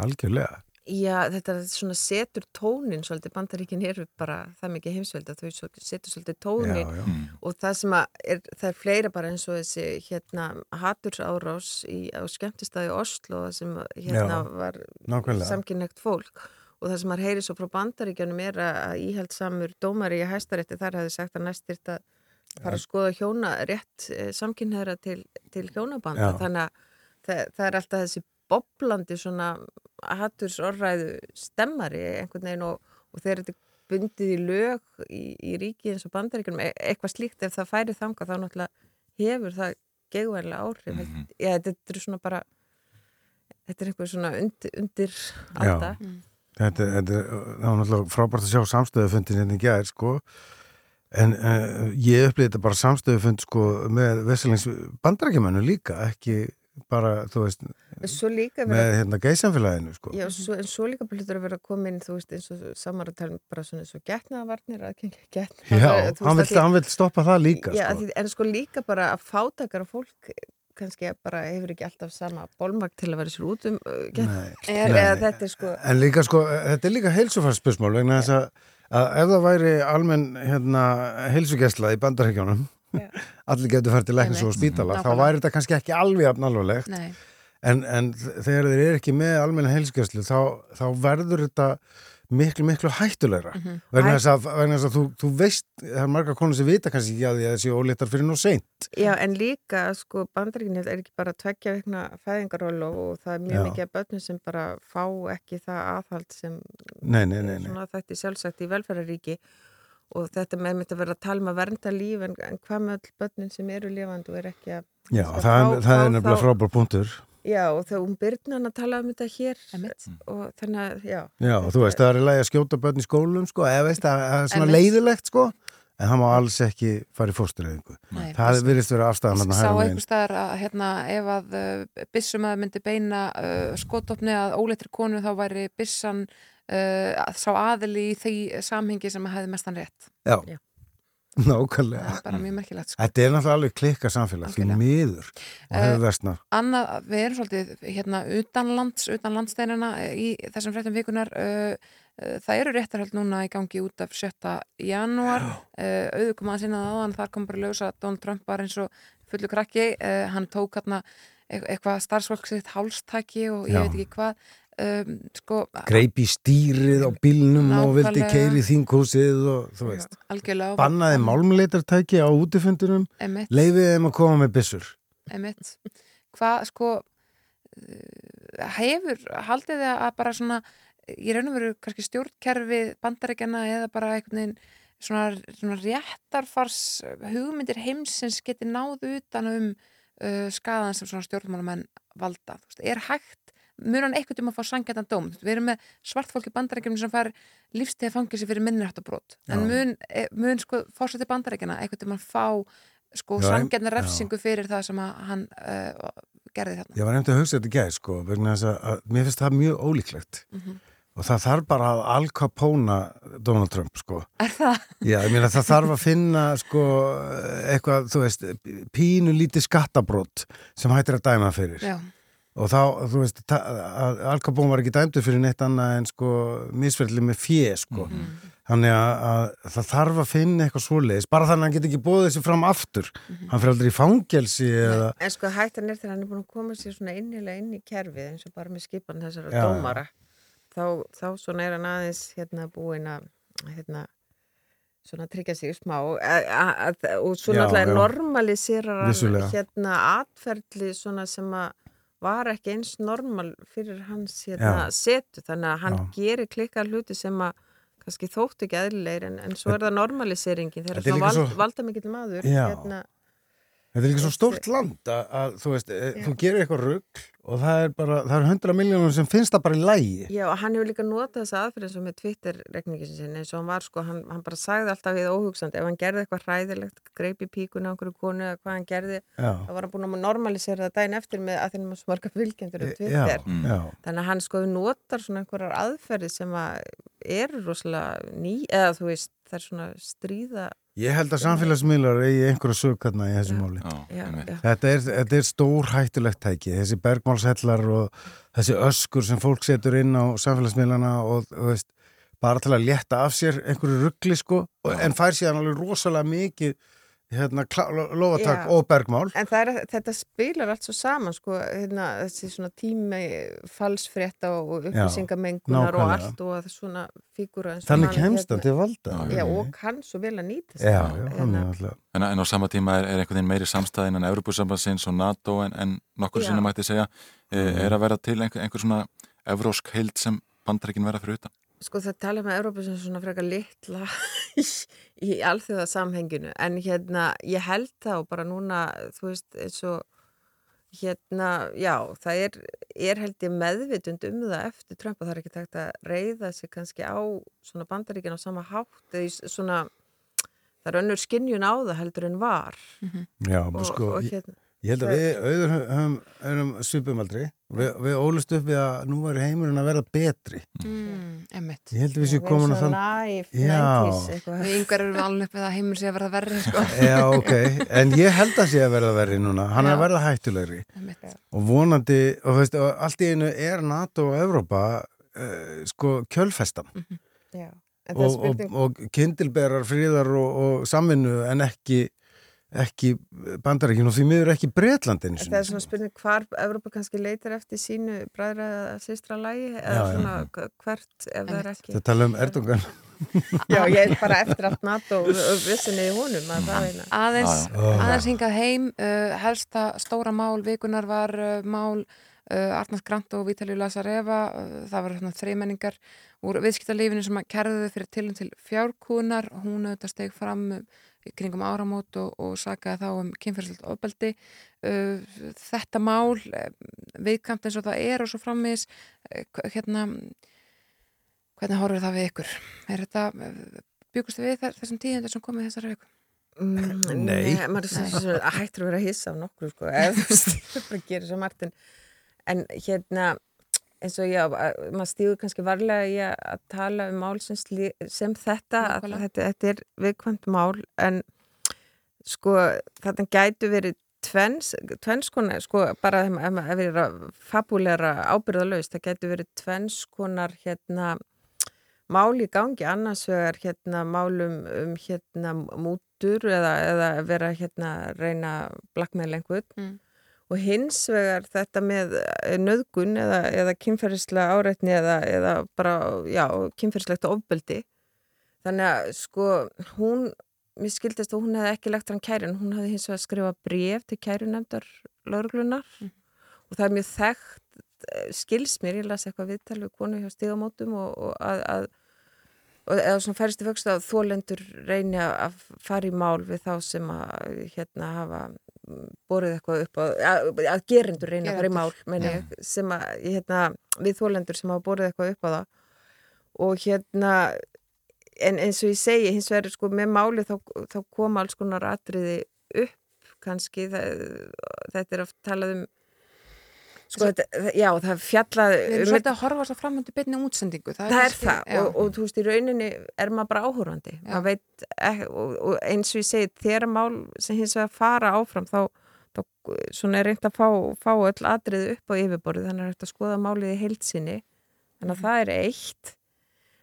Algjörlega. Já, þetta er svona setur tónin svolítið, bandaríkin eru bara það mikið heimsvelda, þau setur svolítið tónin Já, já. Mm. og það sem að er, það er fleira bara eins og þessi hérna hatursárás í, á skemmtistæði Oslo sem hérna Já, var nákvæmlega. samkynnegt fólk og það sem maður heyri svo frá bandaríkjanum er að, að íhaldsamur dómari í hæstarétti þar hefði sagt að næst þyrft að fara að skoða hjóna rétt samkynneira til, til hjónabanda Já. þannig að það, það er alltaf þessi boblandi svona hattursorræðu stemmari einhvern veginn og, og þegar þetta er bundið í lög í, í ríki eins og bandaríkjum eitthvað slíkt ef það færi þanga þá náttúrulega hefur það gegvænlega áhrif mm Mhm. já, þetta er svona bara þetta er eitthvað svona undir, undir alda Já. Þetta, þetta er það var náttúrulega frábært að sjá samstöðufundin hérna í gær sko en uh, ég upplýði þetta bara samstöðufund sko með Veselings bandarækjumennu líka ekki bara, þú veist Svo líka með vera- hérna geisamfélaginu sko Já, svo, en svo líka hlutur að vera inn, þú veist, eins og samar að tala um bara svona eins og getnaðavarnir, aðgengi getnaðavarnir. Já, hann vill, hann vill stoppa það líka Já, sko. því, en sko líka bara að fátakara fólk kannski bara hefur ekki alltaf sama bólmag til að vera sér út um uh. Nei, Eða nei. þetta er sko... En líka sko, þetta er líka heilsufarsspörsmál vegna þess að, að ef það væri almenn hérna, heilsugesla í bandarhegjónum allir getur fært til læknis og spítala. Þá væri þetta kannski ekki alveg alvarlegt. En, en þegar þeir eru ekki með almenna heilsugeslu þá, þá verður þetta miklu, miklu hættulegra. Mhm. vegna, Hæ- þess að, vegna þess að þú, þú veist það er margar konur sem vita kannski ekki að því að þessi óléttar fyrir nú seint. Já, en líka, sko, bandaríkinni er ekki bara tveggja vikna fæðingaról og það er mjög Já. mikið af börnum sem bara fá ekki það aðhald sem Nei, nei, nei, svona þetta sjálfsagt í velferðaríki og þetta með mitt að vera að tala um að vernda líf en, en hvað með öll börnin sem eru lifandi og er ekki að Já, Sko, það, er, þá- það er þá- nefnilega þá- frábár punktur. Já, og þegar um byrnan að tala um þetta hér og þannig að, já. Já, og þú veist, það er í lagi að skjóta börn í skólum sko, eða veist, það er svona Einmitt. leiðilegt sko, en það má alls ekki fara í fórstureyðingu. Nei, Það virðist vera afstæðan Sá einhver staðar að hérna, ef að uh, byssum að myndi beina uh, skotopni að óleitri konu þá væri byssan uh, sá aðili í því samhengi sem hefði mestan rétt. Já, Já. nákvæmlega. Það er bara mjög merkilegt. Sko. Þetta er náttúrulega alveg klikka samfélag, því miður Eh, versnað. Annað, við erum svolítið hérna utanlands, utan landsteinina í þessum fréttum vikunar uh, uh, það eru réttarhöld núna í gangi út af 7. janúar uh, auðvitað kom að sinna það áðan, þar kom bara að ljósa að Donald Trump var eins og fullu krakki uh, hann tók hérna eit- eitthvað starfsfólk sitt hálstaki og ég Já. veit ekki hvað um, sko, Greip í stýrið á bílnum og vildi keiri þinghúsið og þú veist. algjörlega Bannaði málmleitartæki á útifundunum, leifiði þeim að koma með. Einmitt. Hvað, sko, uh, hefur, haldið þið að bara svona, í raun og veru kannski stjórnkerfi bandarækjana eða bara einhvern veginn svona, svona réttarfars hugmyndir heimsins geti náð utan um uh, skaðan sem svona stjórnmálamenn valda. Þú veist, er hægt, mun hann eitthvað um að fá sangjætan dóm? Við erum með svartfólk í bandarækjum sem fær lífstegið fangisi fyrir minnirháttabrót. En eh, mun sko, fórsætti bandarækjana eitthvað um að fá sko já. refsingu fyrir það sem hann uh, gerði þarna. Ég var nefndi að hugsa þetta í gæð sko, að, mér finnst það mjög ólíklegt. Mhm. Og það þarf bara að alkapóna Donald Trump sko. Er það? Já, ég meina það þarf að finna sko eitthvað, þú veist, pínu lítið skattabrót sem hættir að dæma fyrir. Já. Og þá, þú veist, Al Capone var ekki dæmdur fyrir neitt annað en sko misferðli með fjö sko. Þannig að, að það þarf að finna eitthvað svoleiðis, bara þannig að hann get ekki bóðið þessi fram aftur. Hann fyrir aldrei í fangelsi eða... En sko hættan er þegar hann er búin að koma sér svona innilega inn í kerfið eins og bara með skipan þessara Já. dómara þá, þá svona er hann aðeins hérna búin að hérna svona tryggja sig smá og svo Já, náttúrulega já. normaliserar hann hérna atferðli svona sem að var ekki eins normal fyrir hans hérna setu þannig að hann Já. gerir klikkar hluti sem að kannski þóttu ekki eðlilegir en, en svo er það normaliseringin þegar líka vald, svo- valda mikill maður hérna Þetta er líka svo stórt land að, að þú veist, e, Já. þú gerir eitthvað rugg og það er bara, það er hundra miljónum sem finnst það bara í lægi. Já, og hann hefur líka notað þessa aðferð eins og með Twitter-rekningin sinni eins og hann var sko, hann, hann bara sagði alltaf við óhugsandi ef hann gerði eitthvað hræðilegt, greip í píkuna á einhverju konu eða hvað hann gerði Já. þá var hann búin að normalisera það daginn eftir með að þeim að smarga fylgjendur á E- Twitter já, mm. já. þannig að hann sko notar svona einhverjar aðferði sem að eru rosalega ný, eða þú veist það er svona stríða Ég held að samfélagsmiðlar eigi einhverja sög hérna í þessu máli. Þetta er, þetta er stór hættulegt tæki, þessi bergmálshellar og þessi öskur sem fólk setur inn á samfélagsmiðlana og, og veist, bara til að létta af sér einhverju ruggli sko, en fær síðan alveg rosalega mikið hérna, lofatak og bergmál En það er, þetta spilar allt svo saman, sko, hérna, þessi svona tími falsfrétta og upplýsingamengunar og allt og að svona og Þannig kemst hann til valda. Já, og kann svo vel að nýta Já, það. já, Hérna, En, en á sama tíma er, er einhvern veginn meiri samstæð innan Evropasambansins og NATO en, en nokkur Já. sinni mætti segja e, Mhm. er að vera til einhver, einhver svona evrósk heild sem bandaríkin vera fyrir utan Sko það tala með Európa sem svona frekar litla í, í alþjóða samhenginu en hérna ég held það og bara núna þú veist eins og hérna já það er, er held ég meðvitund um það eftir Trump og það er ekki takt að reyða sig kannski á svona bandaríkin á sama hátt eða svona það er önnur skinnjun á það heldur en var. Já, og, sko, og ég- hérna Ég held að við auður höfum, höfum svipum aldrei. Við, við ólust upp við að nú væri heimurinn að vera betri. Mm. Ég held að við séum komin að þann... næf, Já. 90s eitthvað. Við yngar erum alveg upp við að heimur sé að verða verri, sko. Já, ok. En ég held að sé að verða verri núna. Hann er Já. að verða hættulegri. Einmitt. Og vonandi, og þú veist, og allt í einu er NATO og Evrópa uh, sko kjölfestan. Það er Og, og, og kindilberar fríðar og, og samvinnu en ekki ekki bandaríkin og því miður ekki Bretlandin En Það er svona spurning hvar Evrópa kannski leitar eftir sínu bræðra eða systra lægi eða Já, já. svona h- hvert ef það er ekki Það tala um Erdogan. Já, ég er bara eftir allt NATO og og vissinni í honum að Aðeins, Já, já. aðeins hingað heim, uh, helsta stóra mál vikunar var uh, mál uh, Arnars Grant og Vítalíu Lasareva, uh, það var svona þreimenningar úr viðskiptalífinu sem að kerðuðu fyrir tilum til fjárkúnar, hún auðvitað steg fram uh, kringum áramót og, og sakaði þá um kynferðslega ofbeldi. Uh, þetta mál, uh, viðkamt eins og það er og svo frammis, uh, hérna, hvernig horfir það við ykkur? Er þetta, uh, byggust þið við þar, þessum tíðindir sem komið þessari viku? Mm, Nei. maður er svona, svona hættur að vera að hissa á nokkru sko, eða þú veist, það bara gerir svo margt en hérna eins og já, að- maður stígur kannski varlega í að að tala um mál sem, slí, sem þetta, að Nákvæmlega. þetta, þetta er viðkvæmt mál en sko þetta gætu verið tvenns, tvenns konar, sko bara ef maður er að fabulera ábyrðalaust, það gætu verið tvenns konar hérna mál í gangi annars vegar hérna málum um hérna mútur eða, eða vera hérna að reyna blackmail einhvern Mm. Og hins vegar þetta með nöðgun eða, eða kynferðislega áreitni eða, eða bara, já, kynferðislegt ofbeldi. Þannig að sko hún, mér skildist að hún hefði ekki lagt hann kæri en hún hefði hins vegar skrifað bref til kærunemdar lauruglunar og það er mjög þekkt eh, skils mér, ég las eitthvað viðtal við konu hjá stigamótum og, og að, að og eða svona færist í vöxt að þólendur reyni að fara í mál við þá sem að hérna hafa borið eitthvað upp að, að, að gerendur reyni að fara í mál meni, ég, sem að hérna, við þólendur sem hafa borið eitthvað upp á það. Og hérna en eins og ég segi, hins vegar sko með máli þá, þá koma alls konar atriði upp kannski það, þetta er að talað um sko þetta, já það fjallað Við erum um- svolítið að horfa svo fram undir beinni útsendingu. það er kannski- það og, og þú veist í rauninni er maður bara áhórandi maður veit og, og eins og ég segi þegar mál sem hins vegar fara áfram þá, þá svona er reynd að fá, fá öll atrið upp á yfirborðið þannig að þetta skoða málið í heilsinni þannig að það er eitt.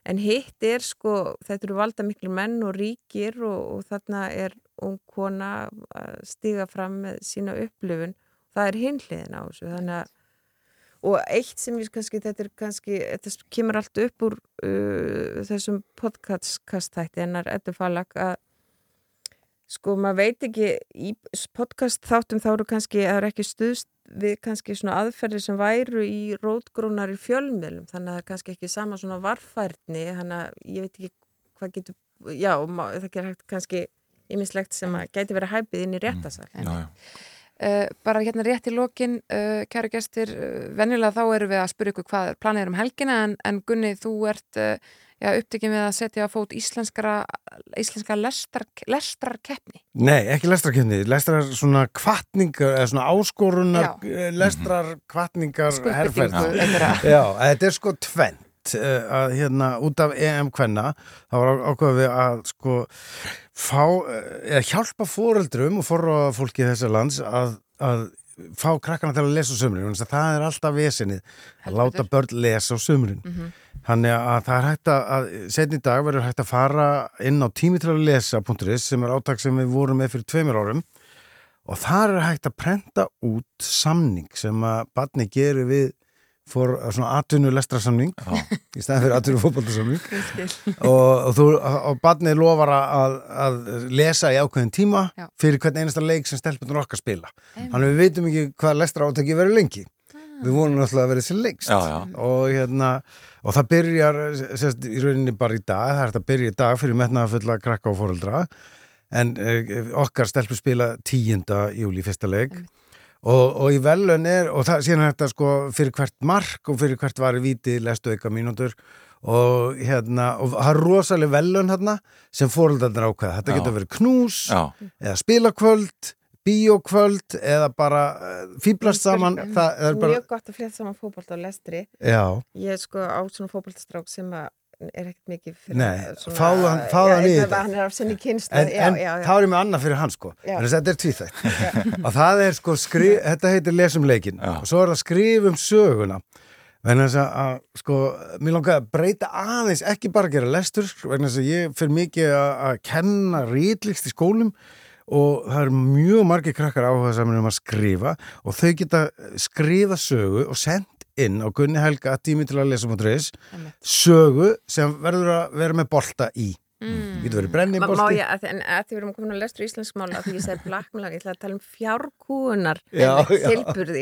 En hitt er sko þetta eru valda miklu menn og ríkir og, og þarna er ung kona að stiga fram með sína upplifun það er hinliðin á þessu þannig að og eitt sem ég kannski, þetta er kannski þetta kemur allt upp úr uh, þessum podcaststætti hennar Eddu Falak að sko maður veit ekki í podcast þáttum þá eru kannski, það eru ekki stuðst við kannski svona aðferðir sem væru í rótgrónar í fjölmiðlum þannig að það er kannski ekki sama svona varfærni þannig að ég veit ekki hvað getur já, það getur hægt kannski ýmislegt sem að gæti verið hæpið inn í réttasal já, já. Uh, bara hérna rétt í lokin, uh, kæru gestir, uh, venjulega þá erum við að spyrja ykkur hvað planið er um helgina en, en Gunni, þú ert uh, já, upptekinn við að setja á fót íslenskara, íslenska lestar, lestarkeppni. Nei, ekki lestrakefni, lestrar svona kvartningar, eða svona áskorunar, Já. lestrar kvartningar Skuldbindingu herferð. einhverra. Já, þetta er sko tvennt eh, að hérna út af EM kvenna þá var ákveðið að sko fá, eh, eða hjálpa fóreldrum og forráða fólki þessar lands að, að fá krakkana til að lesa á sömurinn, það er alltaf vesinið að láta börn lesa á sömurinn Mhm. Þannig að það er hægt að, setni dag verður hægt að fara inn á tími til að lesa.is sem er átak sem við vorum með fyrir tveimur árum. Og þar er hægt að prenta út samning sem að barni gerir við fór svona atvinnu lestrasamning í staðin fyrir atvinnu fótboltasamning og, og, þú, og barnið lofar að, að lesa í ákveðin tíma Já. fyrir hvern einasta leik sem stelpunum okkar spila. Þannig við veitum ekki hvað lestra átaki verður lengi. Við vonum náttúrulega að vera sem lengst Já, já. og hérna og það byrjar sérst, í rauninni bara í dag það er að byrja í dag fyrir metnaðafulla krakka og fóreldra en uh, okkar stelpur spila 10. júli fyrsta leik og, og í velun er og það síðan er þetta sko fyrir hvert mark og fyrir hvert var í viti lestu eitthvað mínútur og hérna og það er rosalega velun hérna sem fóreldarnir ákveða þetta Já. getur verið knús Já. eða spilakvöld bíókvöld eða bara uh, fýblast saman það er bara Mjög gott að frétta saman fótbolta og lestri. Já. Ég er sko á svona fótboltastrák sem að er ekkert mikið fyrir Nei, svona- hann í Já, þetta. Hann er af sinni kynstu. En, en þá er ég með annað fyrir hann sko. En þetta er tvíþætt. Og það er sko skrif, þetta heitir lesum leikin og svo er það skrifum söguna. Vegna þess að, að sko, mér langaði að breyta aðeins ekki bara að gera lestur vegna þess að ég fyrir mikið að, að kenna rítlikst í skólum. Og það eru mjög margir krakkar áhuga saman um að skrifa. Og þau geta skrifa sögu og sendt inn á Gunni Helga tími til að lesa múturis sögu sem verður að vera með bolta í. Mm. getur verið Má brennibolti ég, að, því- en að því við erum komin að lestra íslensk mál að því ég segi blackmalag, ég ætla að tala um fjárkúunar Já, já. tilburði.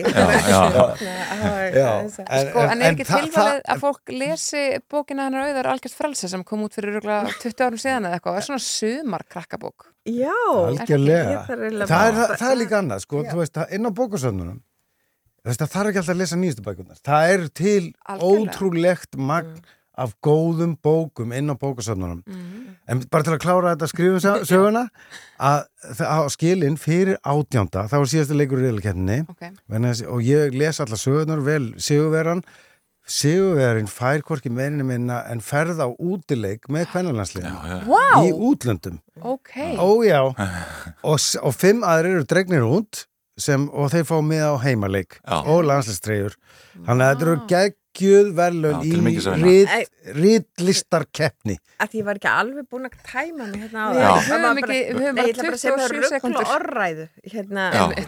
Sko, en er ekki tilvalið að fólk lesi bókina hennar auðar algjört frelsi sem kom út fyrir röglega 20 árum síðan eða eitthvað, það er svona sumar krakkabók? Já, Algjörlega. Það er, líka annað, sko, þú veist, inn á veist, það þarf ekki alltaf að lesa nýjastu bækunar. Það er til Algjörlega. ótrúlegt magn af góðum bókum inn á bókusöfnunum. En bara til að klára þetta söguna, að það á skilin fyrir átjánda, það var síðasti leikur í reyðlekenninni, okay. og ég les alla sögunar vel, sigurveran, sigurverin fær hvorki meirinni minna en ferð á útileik með kvennalansliðin Vá! í útlöndum. ok, Ó já, og, og fimm aðrir eru dregnir út sem, og þeir fá með á heimaleik Já. og landslistreyjur. Þannig að þetta eru geggjuð verðlun að í vinna. rit, ritlistarkeppni. að ég var ekki alveg búin að tæma mig hérna á Við það. höfum Það var ekki- bara- við höfum bara ég ætla bara að segja 27 með rugl sekúndur. og orræðu hérna,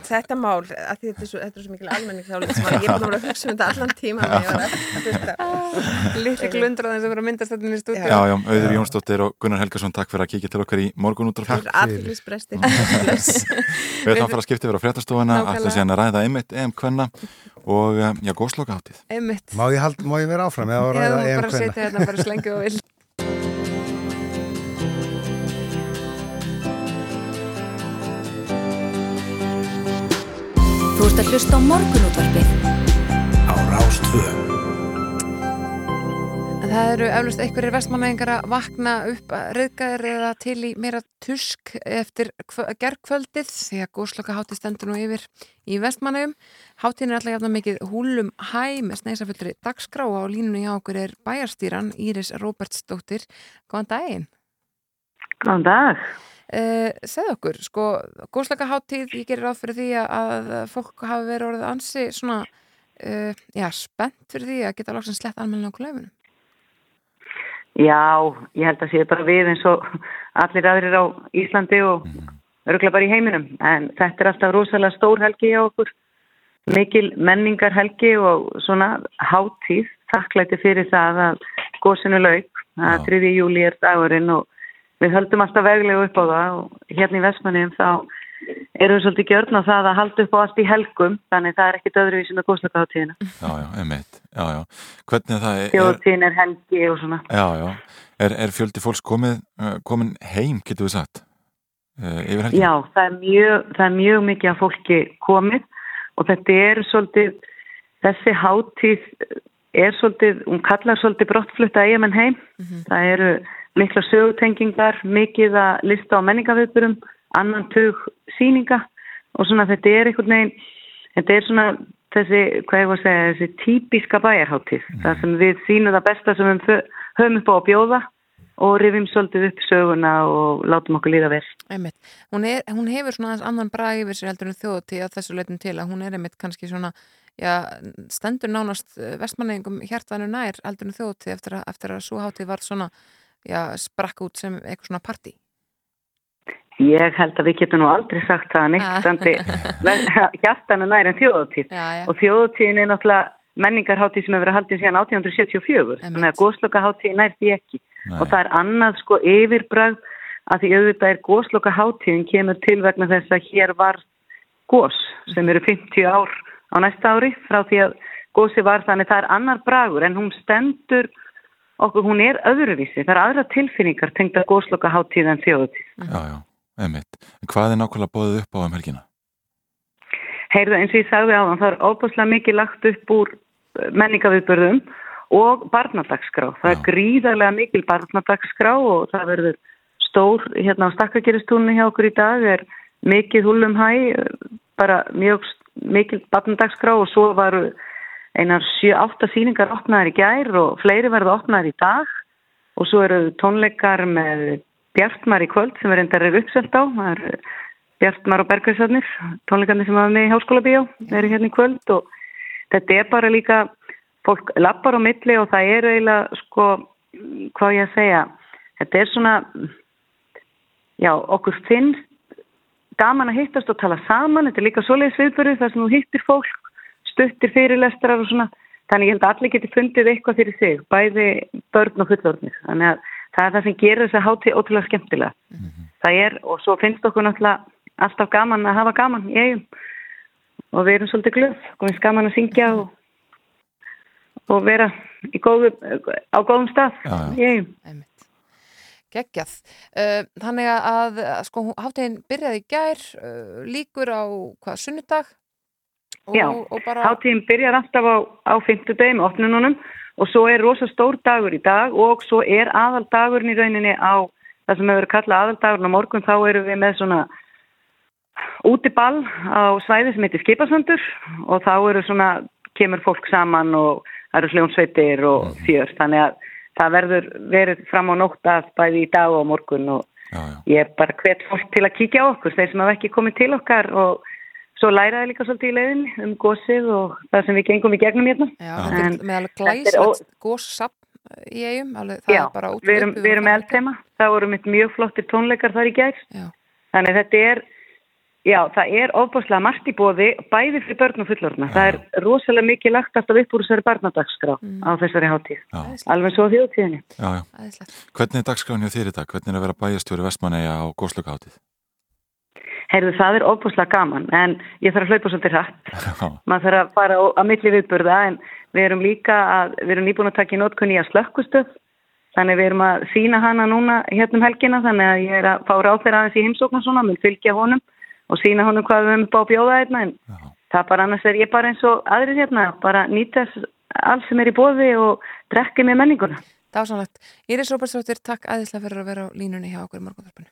þetta mál að því þetta er svo, þetta er svo mikil almenningsálit sem að ég er búin að hugsa um þetta allan tíma að litli glundraðin sem eru að myndast þetta í stúdíu Já, já, Auður Jónsdóttir og Gunnar Helgason, takk fyrir að kíkja til okkar í morgun. Aðfélisbresti Við ætlum að fara að skipta yfir á fréttastofuna, Nákvæmlega. ætlum síðan að ræða einmitt EM kvenna og eh, já, góðsloka hátíð. Einmitt. Má ég, hald, má ég vera áfram EM bara setja hérna bara slengið og vill Þú ert að hlusta á morgunútvarpið á Rástvö En það eru eflust einhverjir vestmannaðingar að vakna upp reyðgæðir eða til í meira tusk eftir gerðkvöldið því að góðsloka hátíð stendur nú yfir í vestmannagum. Hátíðin er alltaf jafna mikið húlum hæ með sneisaföldri dagskrá og á línunni hjá okkur er bæjarstýran Íris Róbertsdóttir. Góðan daginn. Góðan dag. Uh, segð okkur, sko, góðsloka hátíð, ég gerir ráð fyrir því að, að fólk hafi verið orðið ansi svona, uh, já, spennt fyrir því að geta loksins slett almenna á klaufunum. Já, ég held að sé bara við eins og allir aðrir á Íslandi og örgulega bara í heiminum. En þetta er alltaf rosalega stór helgi hjá okkur. Mikil menningar helgi og svona hátíð. Þakklæti fyrir það að góðsinu lauk. Er 3. júli er dagurinn og við höldum alltaf veglega upp á það og hérna í Vestmannum þá erum við svolítið gjörn á það að halda upp á allt í helgum. Þannig það er ekkit öðruvísin að góðslaka hátíðina. Já, já, einmitt, já, já. Hvernig það er, Þjóðtíðin er helgi og svona. já, já, er, er fjöldi fólks komið, uh, komin heim, getur við sagt, uh, yfir helgin? Já, það er, mjög, það er mjög mikið af fólki komið og þetta er svolítið, þessi hátíð er svolítið, hún kallar svolítið brottflutta eigamenn heim. Það eru mikla sögutengingar, mikið að lista á menningaviðburum, annan tug síninga og svona þetta er einhvern veginn, þetta er svona þessi, hvað ég var að segja, þessi típiska bæjarhátíð. Það sem við sínum það besta sem við höfum upp á að bjóða og rifjum svolítið upp söguna og látum okkur líða vel. Einmitt. Hún, er, hún hefur svona aðeins annan brag yfir sér heldur en þjóðatíð að þessu leitum til að hún er einmitt kannski svona já, stendur nánast vestmanningum hjartanu nær heldur en þjóðatíð eftir að, eftir að svo hátíð var svona já, sprakk út sem eitthvað svona partí. Ég held að við getum nú aldrei sagt það að neitt standi hjartana nær en þjóðatíð Já, já. og þjóðatíðin er náttúrulega menningarháttíð sem hefur verið haldið síðan 1874 þannig að góðslokaháttíð nær því ekki. Og það er annað sko yfirbragð að því auðvitað er góðslokaháttíðin kemur til vegna þess að hér var gós sem eru 50 ár á næsta ári frá því að gósi var. Þannig það er annar bragur en hún stendur okkur, hún er öðruvísi, það er aðra tilfinningar tengda góðslokaháttíð Já, já, einmitt. En hvað er nákvæmlega bóðið upp á um helgina? Heyrðu, eins og ég sagði á þann, það er óbúslega mikið lagt upp úr menningaviðbörðum og barnadagskrá. Það er gríðarlega mikil barnadagskrá og það verður stór, hérna á stakkageristúnni hjá okkur í dag er mikið húlum hæ, bara mjög mikil barnadagskrá og svo varu einar 7-8 síningar opnaðar í gær og fleiri verða opnaðar í dag og svo eru tónleikar með Bjartmar í kvöld sem er endar er uppselt á, það er Bjartmar og Bergveitsarnir, tónleikarnir sem hafa með í háskóla bíó, eru hérna í kvöld og þetta er bara líka, fólk lappar á milli og það er eiginlega, sko, hvað ég að segja, þetta er svona, já, okkur finnst gaman að hittast og tala saman, þetta er líka svoleiðis viðbörðu þar sem þú hittir fólk, stuttir fyrirlestrar og svona, þannig ég held að allir geti fundið eitthvað fyrir sig, bæði börn og fullorðnir, þannig að það er það sem gerir þess að hátíð ótrúlega skemmtilega. Það er, og svo finnst okkur náttúrulega alltaf gaman að hafa gaman í eigum og við erum svolítið glöð og erum gaman að syngja og, og vera í góðu, á góðum stað já, já. í eigum. Geggjað. Uh, þannig að, að sko, hátíðin byrjaði í gær, uh, líkur á hvað, sunnudag? Og, Já, og bara, hátíðin byrjar alltaf á, á fimmtudegi með opnununum og svo er rosa stór dagur í dag og svo er aðaldagurinn í rauninni á það sem hefur kallað aðaldagurinn á morgun. Þá erum við með svona útiball á svæði sem heitir Skipasandur og þá eru svona, kemur fólk saman og það eru hljónsveitir og fjör. Þannig að það verður verið fram á nótt að bæði í dag og morgun og já, já. ég er bara hvet fólk til að kíkja á okkur þeir sem hafa ekki komið til okkar og svo læraði líka svolítið í leiðinni um gósið og það sem við gengum í gegnum hérna já, En með alveg glæslegt góssapn í eigum, alveg, það Já, er bara út við erum, við erum með eldtema, það voru mitt mjög flottir tónleikar þar í gær. Já. Þannig þetta er, já, það er ofbúslega margt í bóði, bæði fyrir börn og fullorðna. Það er rosalega mikið lagt alltaf upp úr þessari barnadagskrá á þessari hátíð. Alveg svo þjóðtíðinni. Já, já. Hvernig er dagskráin hjá þér í dag? Hvernig er að vera bæjastjóri Vestmanneja á góðslökaháttið? Heyrðu, það er ofbúslega gaman, en ég þarf að hlaupa svolítið hratt. Maður þarf að fara á, að milli viðburða, en við erum líka að, við erum nýbúin að taka í nótkunni að slökkustöð. Þannig við erum að sína hana núna hérna um helgina, þannig að ég er að fá ráð þeirra aðeins í heimsókn og svona, mun fylgja honum og sína honum hvað við höfum upp á að bjóða hérna, en það bara annars er ég bara eins og aðrir hérna, bara nýta allt sem er í bóði og drekka með menninguna. Dásanlegt. Íris Róbertsdóttir, takk aðeinslega fyrir að vera á línunni hjá okkur í morgunþorpinu.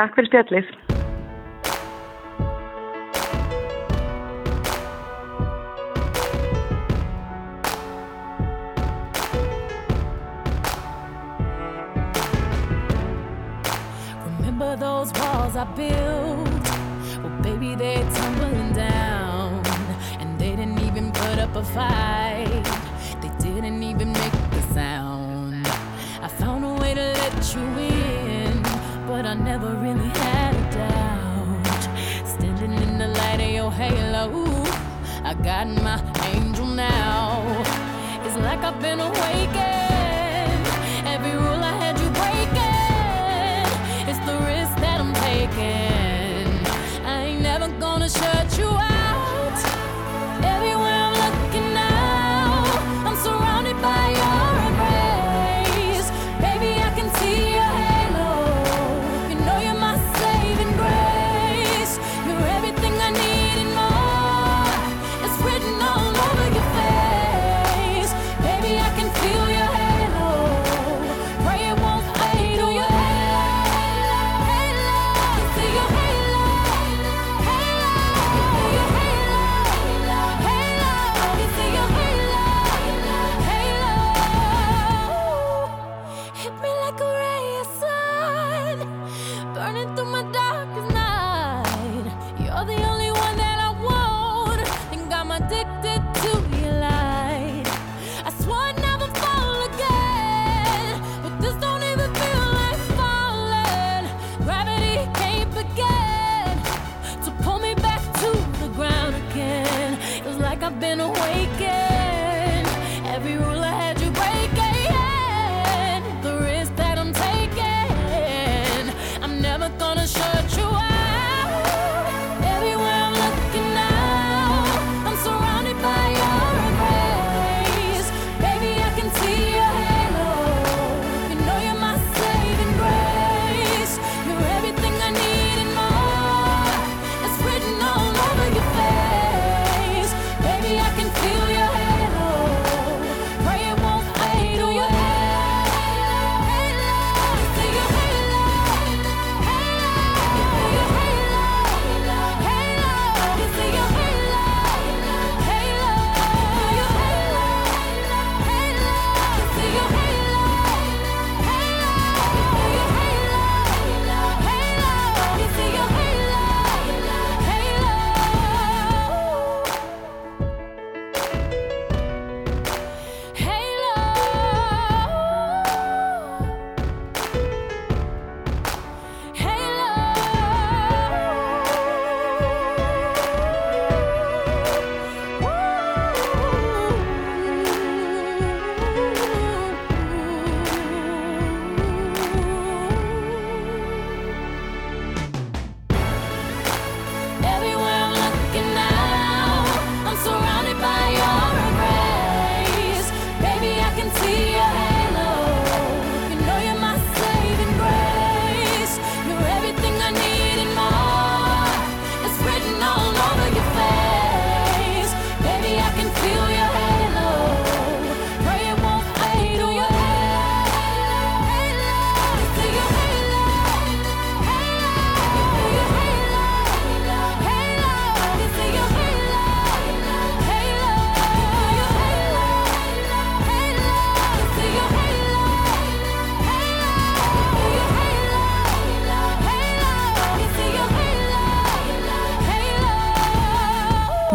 Takk fyrir spjallið. Remember those walls I built? Well, baby, they're tumbling down. And they didn't even put up a fight. They didn't even make a sound. I found a way to let you in, but I never really had a doubt. Standing in the light of your halo, I got my angel now. It's like I've been awakened.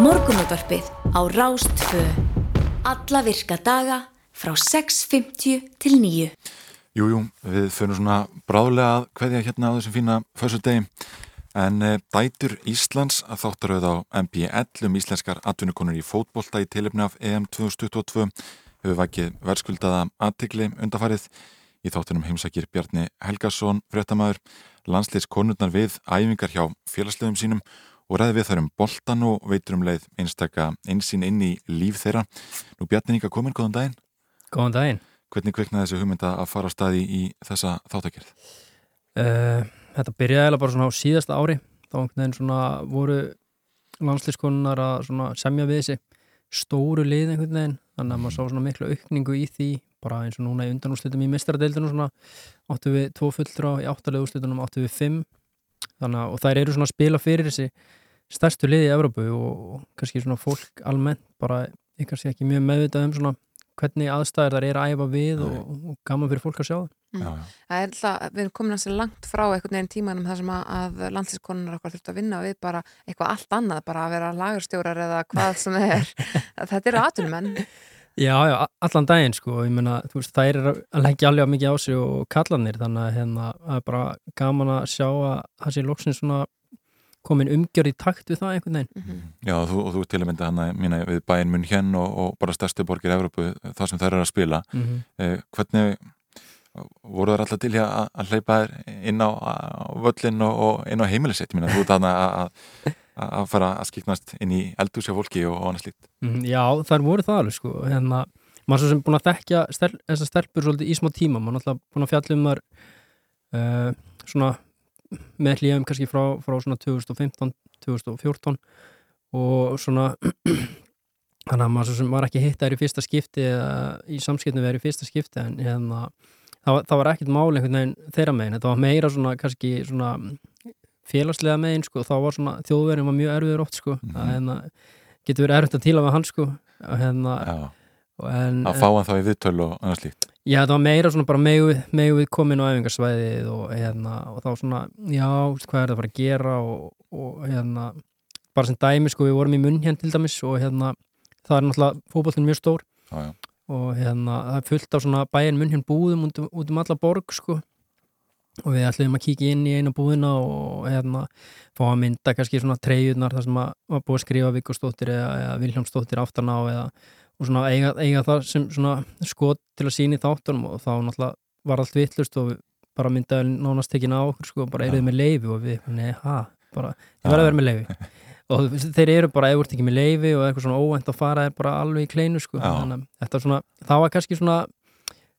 Morgunútvarpið á Rástfö. Alla virka daga frá 6.50 til 9. Jú, jú, við fyrir svona bráðlega að hverja hérna á þessum fína fössu degi en e, dætur Íslands að þáttaröð á MPL um íslenskar atvinnukonur í fótbolta í tilefni af EM 2022 hefur vakið verðskuldaða aðtikli undarfarið í þáttunum heimsækir Bjarni Helgason fréttamaður, landsliðskonurnar við æfingar hjá félagslegum sínum og ræði við þar um boltan og veitur um leið einstaka einsýn inn í líf þeirra. Nú Bjarni Inga komin, góðan daginn. Góðan daginn. Hvernig kveiknaði þessu hugmynda að fara á staði í þessa þáttakjörð? Uh, þetta byrjaði eiginlega bara svona á síðasta ári þá einhvern veginn voru landslýskonunnar að semja við þessi stóru lið einhvern veginn þannig að maður sá svona miklu aukningu í því bara eins og núna í undanúrslutum í mistaradeildinu svona áttu við tvo fulltrá í áttalegu úrslutunum áttu við fimm þannig að og þær eru svona að spila fyrir þessi stærstu liði í Evrópu og, og kannski svona fólk almennt bara kannski ekki mjög meðvitað um svona hvernig aðstæðir þar er að æfa við og, og gaman fyrir fólk að sjá það Mm. Það er alltaf, við erum komin hansi langt frá einhvern veginn tímanum þar sem að, að landslýskonunar okkar þurft að vinna við bara eitthvað allt annað, bara að vera lagarstjórar eða hvað sem það er. Þetta eru atvinnumenn. Já, já, allan daginn sko, ég meina, þú veist, þær er að leggja alveg mikið á sig og kallanir, þannig að hérna, það er bara gaman að sjá að það sé loksins svona komin umgjörð í takt við það einhvern veginn. Já, og þú, og þú til að mynda hana mína, við bæinn mun hér og, og bara stærstu borgir Evrópu, það sem þær eru að spila Mhm. eh, hvernig voru þær alltaf til í að, að hleypa þær inn á, völlin og, og inn á heimilisitt, minna, þú þarna að, að, að fara að skiknast inn í eldúsja fólki og, og annað slíkt. Mhm, Já, þær voru það alveg sko, hérna, maður svo sem búin að þekkja stel, þessar stelpur svolítið í smá tíma, maður náttúrulega búin að fjalla um þar uh, svona með hlýjum kannski frá, frá svona 2015, 2014 og svona þannig að maður svo sem var ekki hitt þær í fyrsta skipti eða í samskiptum við þær í fyrsta skipti en hérna það, var- það var ekkert máli einhvern veginn þeirra megin, þetta var meira svona kannski svona félagslega megin sko, þá var svona þjóðverðin var mjög erfiður oft sko, að hérna getur verið erfitt að tíla með hann sko. Og hérna en, að fá hann þá í viðtöl og annað slíkt. Já, það var meira svona bara megu megu við komin á æfingarsvæðið og, hérna, og þá svona, já, hvað er það að fara að gera og, og hérna, bara sem dæmi sko, við vorum í munn hérna til dæmis og hérna, það er náttúrulega fótbollin mjög stór. Já, já. og hérna, það er fullt af svona bæinn munn hérna búðum út, um- út um alla borg sko og við ætlum að kíkja inn í eina búðina og hérna fá að mynda kannski svona treyjurnar þar sem að búið að skrifa Viggorsdóttir eða, eða Viljámsdóttir aftan á eða og svona eiga, eiga það sem svona skot til að sína í þáttunum og þá náttúrulega var allt vittlust og bara myndaði nánast tekin á okkur sko, bara eruð með leifi og við, nei, ha, bara ég verði að vera með leifi og þeir eru bara, þú ert ekki með leifi og eitthvað svona óvænt að fara er bara alveg í kleinu sko, þannig að þetta svona það var kannski svona,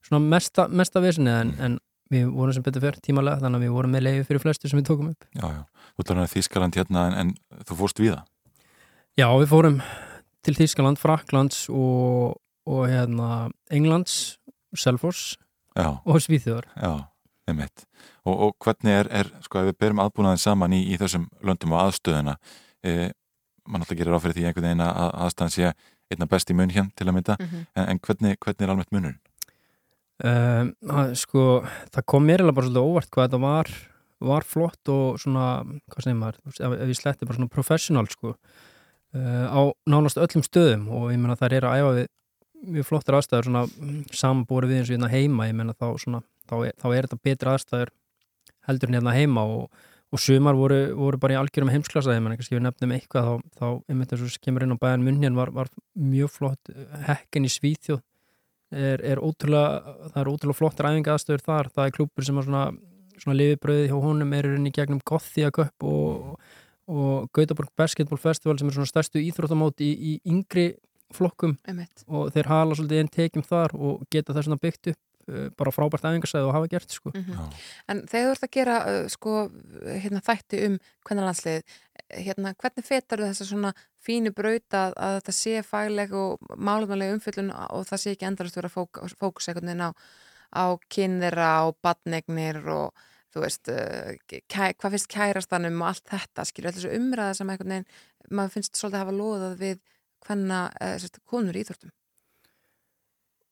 svona mesta, mesta vesinni en, en við vorum sem betur fyrr tímalega, þannig að við vorum með leifi fyrir flestu sem við tókum upp. Já, já. Þú talar um Þískaland hérna en, en þú fórst við það? Já, við fórum til Þískaland, Fraklands og, og hérna Englands, Selfoss Já. og Svíþjóðar. Já, einmitt. Og, og hvernig er, er, sko, ef við berum aðbúnaðin saman í, í þessum löndum og aðstöðuna, e, mann alltaf gerir áfyrir því einhvern veginn að aðstæðan sé einna best í mun hér til að mynda, Mhm. en, en hvernig, hvernig er almennt munurinn? Um, að, sko, það kom mér eða bara svolítið óvart hvað þetta var, var flott og svona, hvað segir maður, ef, ef ég sletti bara svona professional sko, uh, á nánast öllum stöðum og ég meina þær eru að æfa við mjög flottir aðstæður svona samanbúri við eins og hérna heima, ég meina þá svona, þá er, þá er þetta betri aðstæður heldur hérna heima og, og sumar voru, voru bara í algjörum heimsklasa, ég meina kannski við nefnum eitthvað þá, þá einmitt eins og kemur inn á bæjan munnin var, var mjög flott hekkin í Svíþjóð er, er ótrúlega, það er ótrúlega flottir æfinga aðstöður þar, það er klúpur sem er svona, svona lifibröði hjá honum er í gegnum Gothia Cup og, og Gautaborg Basketball Festival sem er svona stærstu íþróttamót í, í yngri flokkum Einmitt. og þeir hala svolítið einn tekjum þar og geta það svona byggt upp bara frábært æfingarsæði og hafa gert sko. Mhm. En þegar þú ert að gera uh, sko, hérna, þætti um hvernig landslið, hérna, hvernig fetar þessa svona fínu braut að, að þetta sé fagleg og málumannlega umfyllun og það sé ekki endalast vera fók, fókus einhvern veginn á, á kynðira og badnegnir og þú veist, uh, kæ, hvað finnst kærastanum og allt þetta, skilur þessu umræða sem einhvern veginn, maður finnst svolítið að hafa loðað við hvenna uh, konur í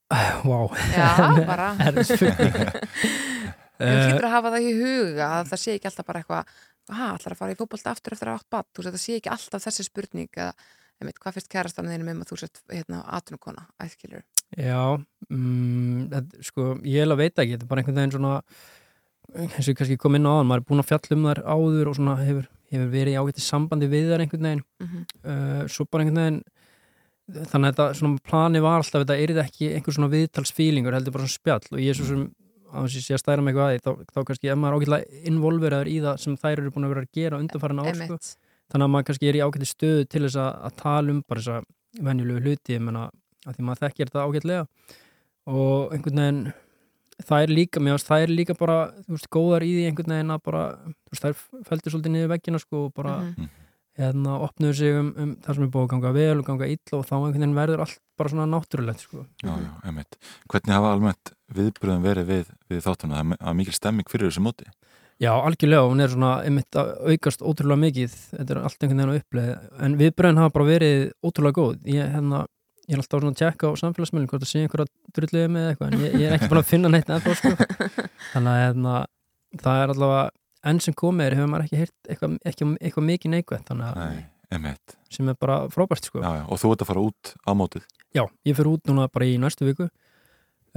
Vá, Já, bara. er spurning Þú hlýtur að hafa það í huga að það sé ekki alltaf bara eitthvað að allar að fara í fótbolta aftur eftir að átt bad þú veist, það sé ekki alltaf þessi spurning eða, einmitt, hvað fyrst kærastanum þínum um að þú sett hérna, atunukona, æðkilur Já, mm, þetta, sko, ég hef að veita ekki, þetta er bara einhvern veginn svona eins og ég kannski kom inn á aðan, maður er búin að fjalla um þar áður og svona hefur, hefur verið í ágætti sambandi við þar einhvern veginn. Mhm. uh, svo bara einhvern veginn þannig að þetta svona plani var alltaf þetta er ekki einhver svona viðtalsfílingur heldur bara svona spjall og ég er svo sem á þess að að stæra mig eitthvað að því þá, þá kannski ef maður er ágætlega involveraður í það sem þær eru búin að vera að gera sko. Einmitt. þannig að maður kannski er í ágætti stöðu til þess að, að tala um bara þessa venjulegu hluti ég menna að því maður þekkir þetta ágætlega og einhvern veginn það er líka, mér finnst það er líka bara þú veist, góðar í því einhvern veginn að bara þú veist, þær fældi svolítið niður veggina sko og bara Mhm. Hérna opnuðu sig um, um það sem er búið að ganga vel og ganga illa og þá einhvern veginn verður allt bara svona náttúrulegt sko Já, já, einmitt. Hvernig hafa almennt viðbröðum verið við, við þáttuna? Það er mikil stemming fyrir þessu móti. Já, algjörlega, hún er svona einmitt að aukast ótrúlega mikið, þetta er allt einhvern veginn að uppleið, en viðbröðin hafa bara verið ótrúlega góð, ég, hérna, ég er alltaf svona að tjekka á samfélagsmiðlum hvort það sé einhverja drulliði með eitthvað, en ég, ég er ekki búin að finna neitt ennþá, sko, þannig að hérna, það er allavega, enn sem komið er, hefur maður ekki heyrt eitthvað, eitthvað, eitthvað mikið neikvægt, þannig að, Nei, sem er bara frábært, sko. Já, já, og þú ert að fara út á mótið. Já, ég fyrir út núna bara í næstu viku.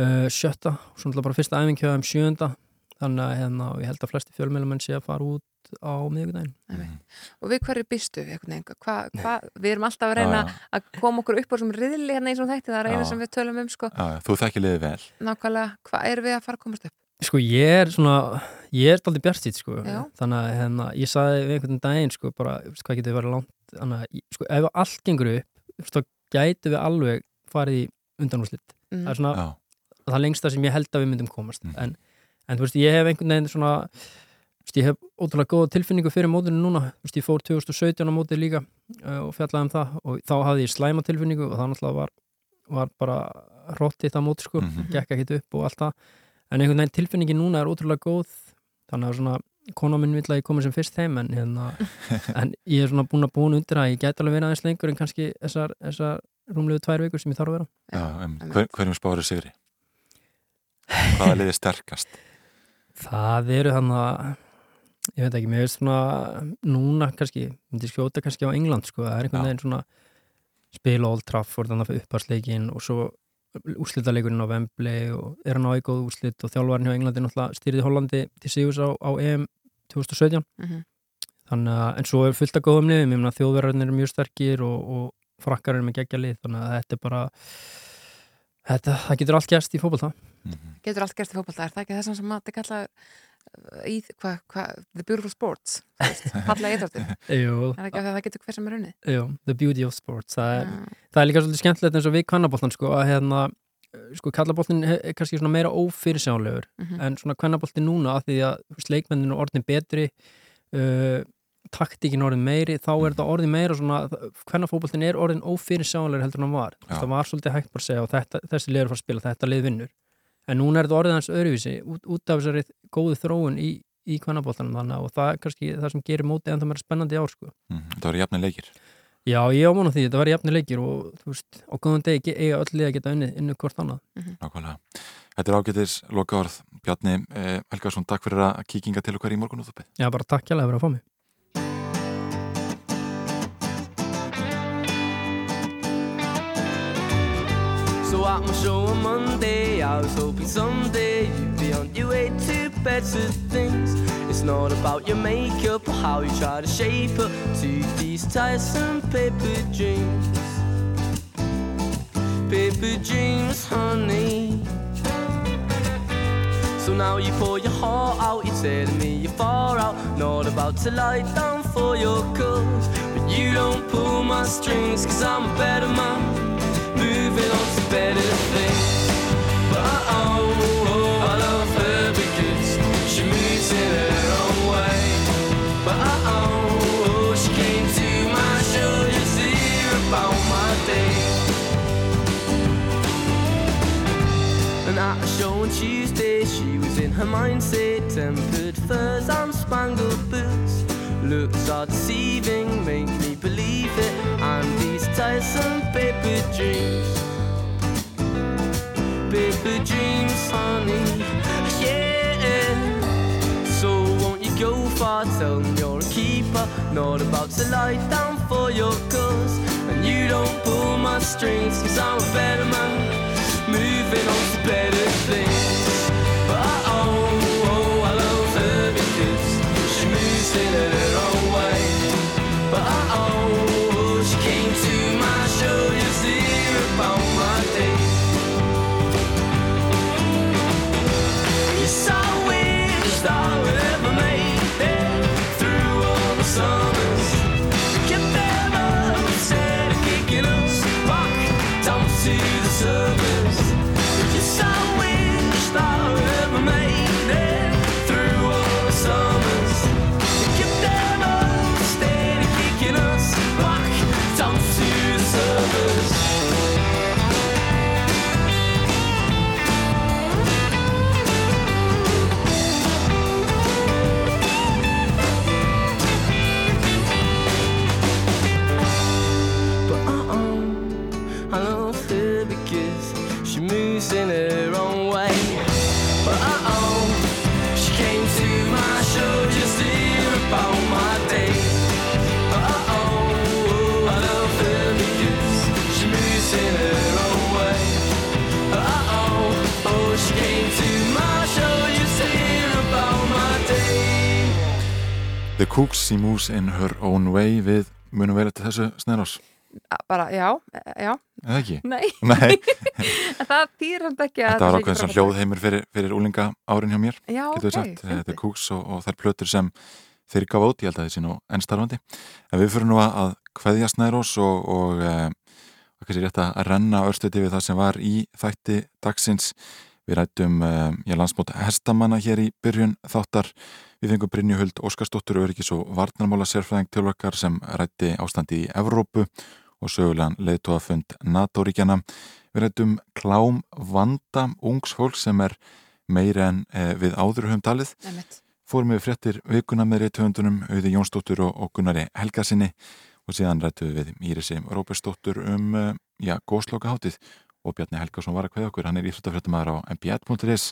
Uh, sjötta, svo náttúrulega bara fyrsta æfingkjöða um sjönda þannig að hérna, ég held að flesti fjölmjölumenn sé að fara út á miðvikudaginn. Og við hverju býstu við erum alltaf að reyna Já, að koma okkur upp á þessum riðli hérna eins og þætti, það er eina sem við tölum um sko, Já, já, þú þekkir liðið vel. nákvæmlega, hvað erum við að fara að komast upp Sko ég er svona, ég er aldrei bjartýtt sko, Já. þannig að hérna, ég saði við einhvern daginn sko, bara, þú veist, hvað getur verið langt, þannig að, sko, ef allt gengur upp, þá gætu við alveg farið í undanúrslit. Mhm. Það er svona, Já. það lengsta sem ég held að við myndum komast, en, en þú veist, ég hef einhvern veginn svona, þú veist, ég hef ótrúlega góða tilfinningu fyrir mótinu núna, þú veist, ég fór 2017 á mótið líka uh, og fjallaði um það og þá hafði ég slæma tilfinningu og það náttúrulega var, var bara rottið það mót, sko, Mhm. gekk ekkit upp og allt það en einhvern veginn tilfinningin núna er ótrúlega góð þannig að svona, kona minn vill að ég komi sem fyrst heim en, hérna, en ég er svona búin að búin undir að ég get alveg verið aðeins lengur en kannski þessar, þessar rúmlegu tvær vikur sem ég þarf að vera Já, einmitt. Hver, hverjum spáður sigri? Hvaða liðið sterkast? Það eru þannig að ég veit ekki, mér veist svona núna kannski, myndi skjóta kannski á England sko, það er einhvern veginn svona spila Old Trafford, þannig að uppharsleikin og svo úrslitaleikurinn á Wembley og er hann á góð úrslit og þjálfarinn hjá Englandi náttúrulega stýrði Hollandi til Sigurs á, á EM 2017 Mhm. þannig að, en svo er fullt af góðum liðum, ég meina þjóðverðarnir eru mjög sterkir og, og frakkar eru með geggja lið, þannig að þetta er bara þetta, það getur allt gæst í fótbolta. Getur allt gerst í fótbolta, er það ekki þess sem að þetta kalla í, hvað, hva, the beautiful sports fallega íþróttir. Er það getur hver sem er unnið? Jú, the beauty of sports það er, það er líka svolítið skemmtilegt eins og við kvennaboltan sko, að hérna sko kallaboltin er kannski svona meira ófyrirsjánlegur Mhm. en svona kvennaboltin núna að því að þú veist, leikmennin er orðin betri uh, taktíkin orðin meiri þá er þetta orðin meira svona hvernafóboltin er orðin ófyrirsjánlegur heldur en hann var. Veist, það var svolítið hægt bara að segja og þetta, þessi liður fara að spila, þetta lið vinnur en núna er þetta orðið hans öðruvísi út, út af þessari góðu þróun í, í kvennaboltanum þannig og það er kannski það sem gerir mótið enda meira spennandi í ár sko. Mm, það var jafnir leikir Já, ég ámóna því, þetta var jafnir leikir og þú veist, á góðum degi eiga öll lið að geta unnið innu hvort annað. Nákvæmlega. Þetta er ágætis loka orð Bjarni eh, Helgarsson, takk fyrir að kíkinga til okkar í morgun útupið. Já, bara takk hjá So at my show on Monday, I was hoping someday you'd be on your way to better things. It's not about your makeup or how you try to shape up to these tiresome paper dreams. Paper dreams, honey. So now you pour your heart out, you're telling me you're far out. Not about to lie down for your cause. But you don't pull my strings, cause I'm a better man. Moving on to better things. But oh, oh, I love her because she moves in her own way. But oh, oh, she came to my show to hear about my day. And at a show on Tuesday, she was in her mindset. Tempered furs and spangled boots. Looks are deceiving, make me believe it. And these tiresome paper dreams. You're a keeper. Not about to lie down for your cause. And you don't pull my strings, cause I'm a better man moving on to better Cooks, She Moves in Her Own Way við munum vera til þessu snærás. bara, já, já Eða ekki? Nei, Nei. Það þýr hann ekki að Þetta var ákveðin sem frábært. hljóðheimur fyrir, fyrir úlinga árin hjá mér. Já, getum við ok, sagt. fyndið. The Cooks og, og þær plötur sem þeir gafa út, ég held að þessi nú ennstarfandi. En við fyrir nú að, að kveðja snærós og, og, e, og kannski rétt að renna örstuði við það sem var í þætti dagsins. Við rættum e, ég landsmót hestamanna hér í byrjun þáttar. Við fengum Brynju Huld Óskarsdóttur Öryggis og Varnarmála sérfræðing tjálverkar sem rætti ástandi í Evrópu og sögulegan leiðtóafund NATO-ríkjana. Við rættum klám vanda ungs fólk sem er meira en e, við áður höfum talið. Fórum við fréttir vikuna með reytöfundunum Auði Jónsdóttur og, Gunnari Helgarsinni og síðan rættum við Írisi Róbersdóttur um uh, já, góðsloka hátið og Bjarni Helgarsson var að kveða okkur, hann er íþróttafréttamaður á mbl.is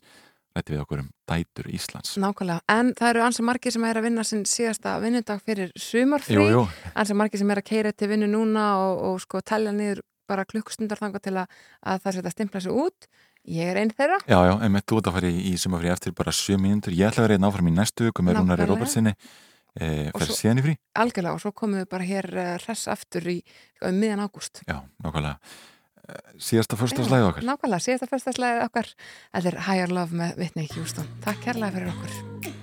rætti við okkur um dætur Íslands. Nákvæmlega, en það eru ansi margir sem er að vinna sinn síðasta vinnudag fyrir sumarfrí, Jú, jú. ansi margir sem er að keira til vinnu núna og, og sko telja niður bara klukkustundar þanga til að, að það setja stimpla sig út. Ég er einn þeirra. Já, já, en þú ert að fara í, í sumafrí eftir bara 7 mínútur, ég ætla að vera einn áfram í næstu viku með Rúnari. Róbertsinni e, fer svo- síðan í frí. Algjörlega. Og svo komum við bara hér uh, hress aftur í um miðjan ágúst. Já, nákvæmlega. Eh, Síðasta förstaslæði okkar. Nákvæmlega, síðasta fyrstagslega okkar. Þetta er Higher Love með Whitney Houston. Takk kærlega fyrir okkur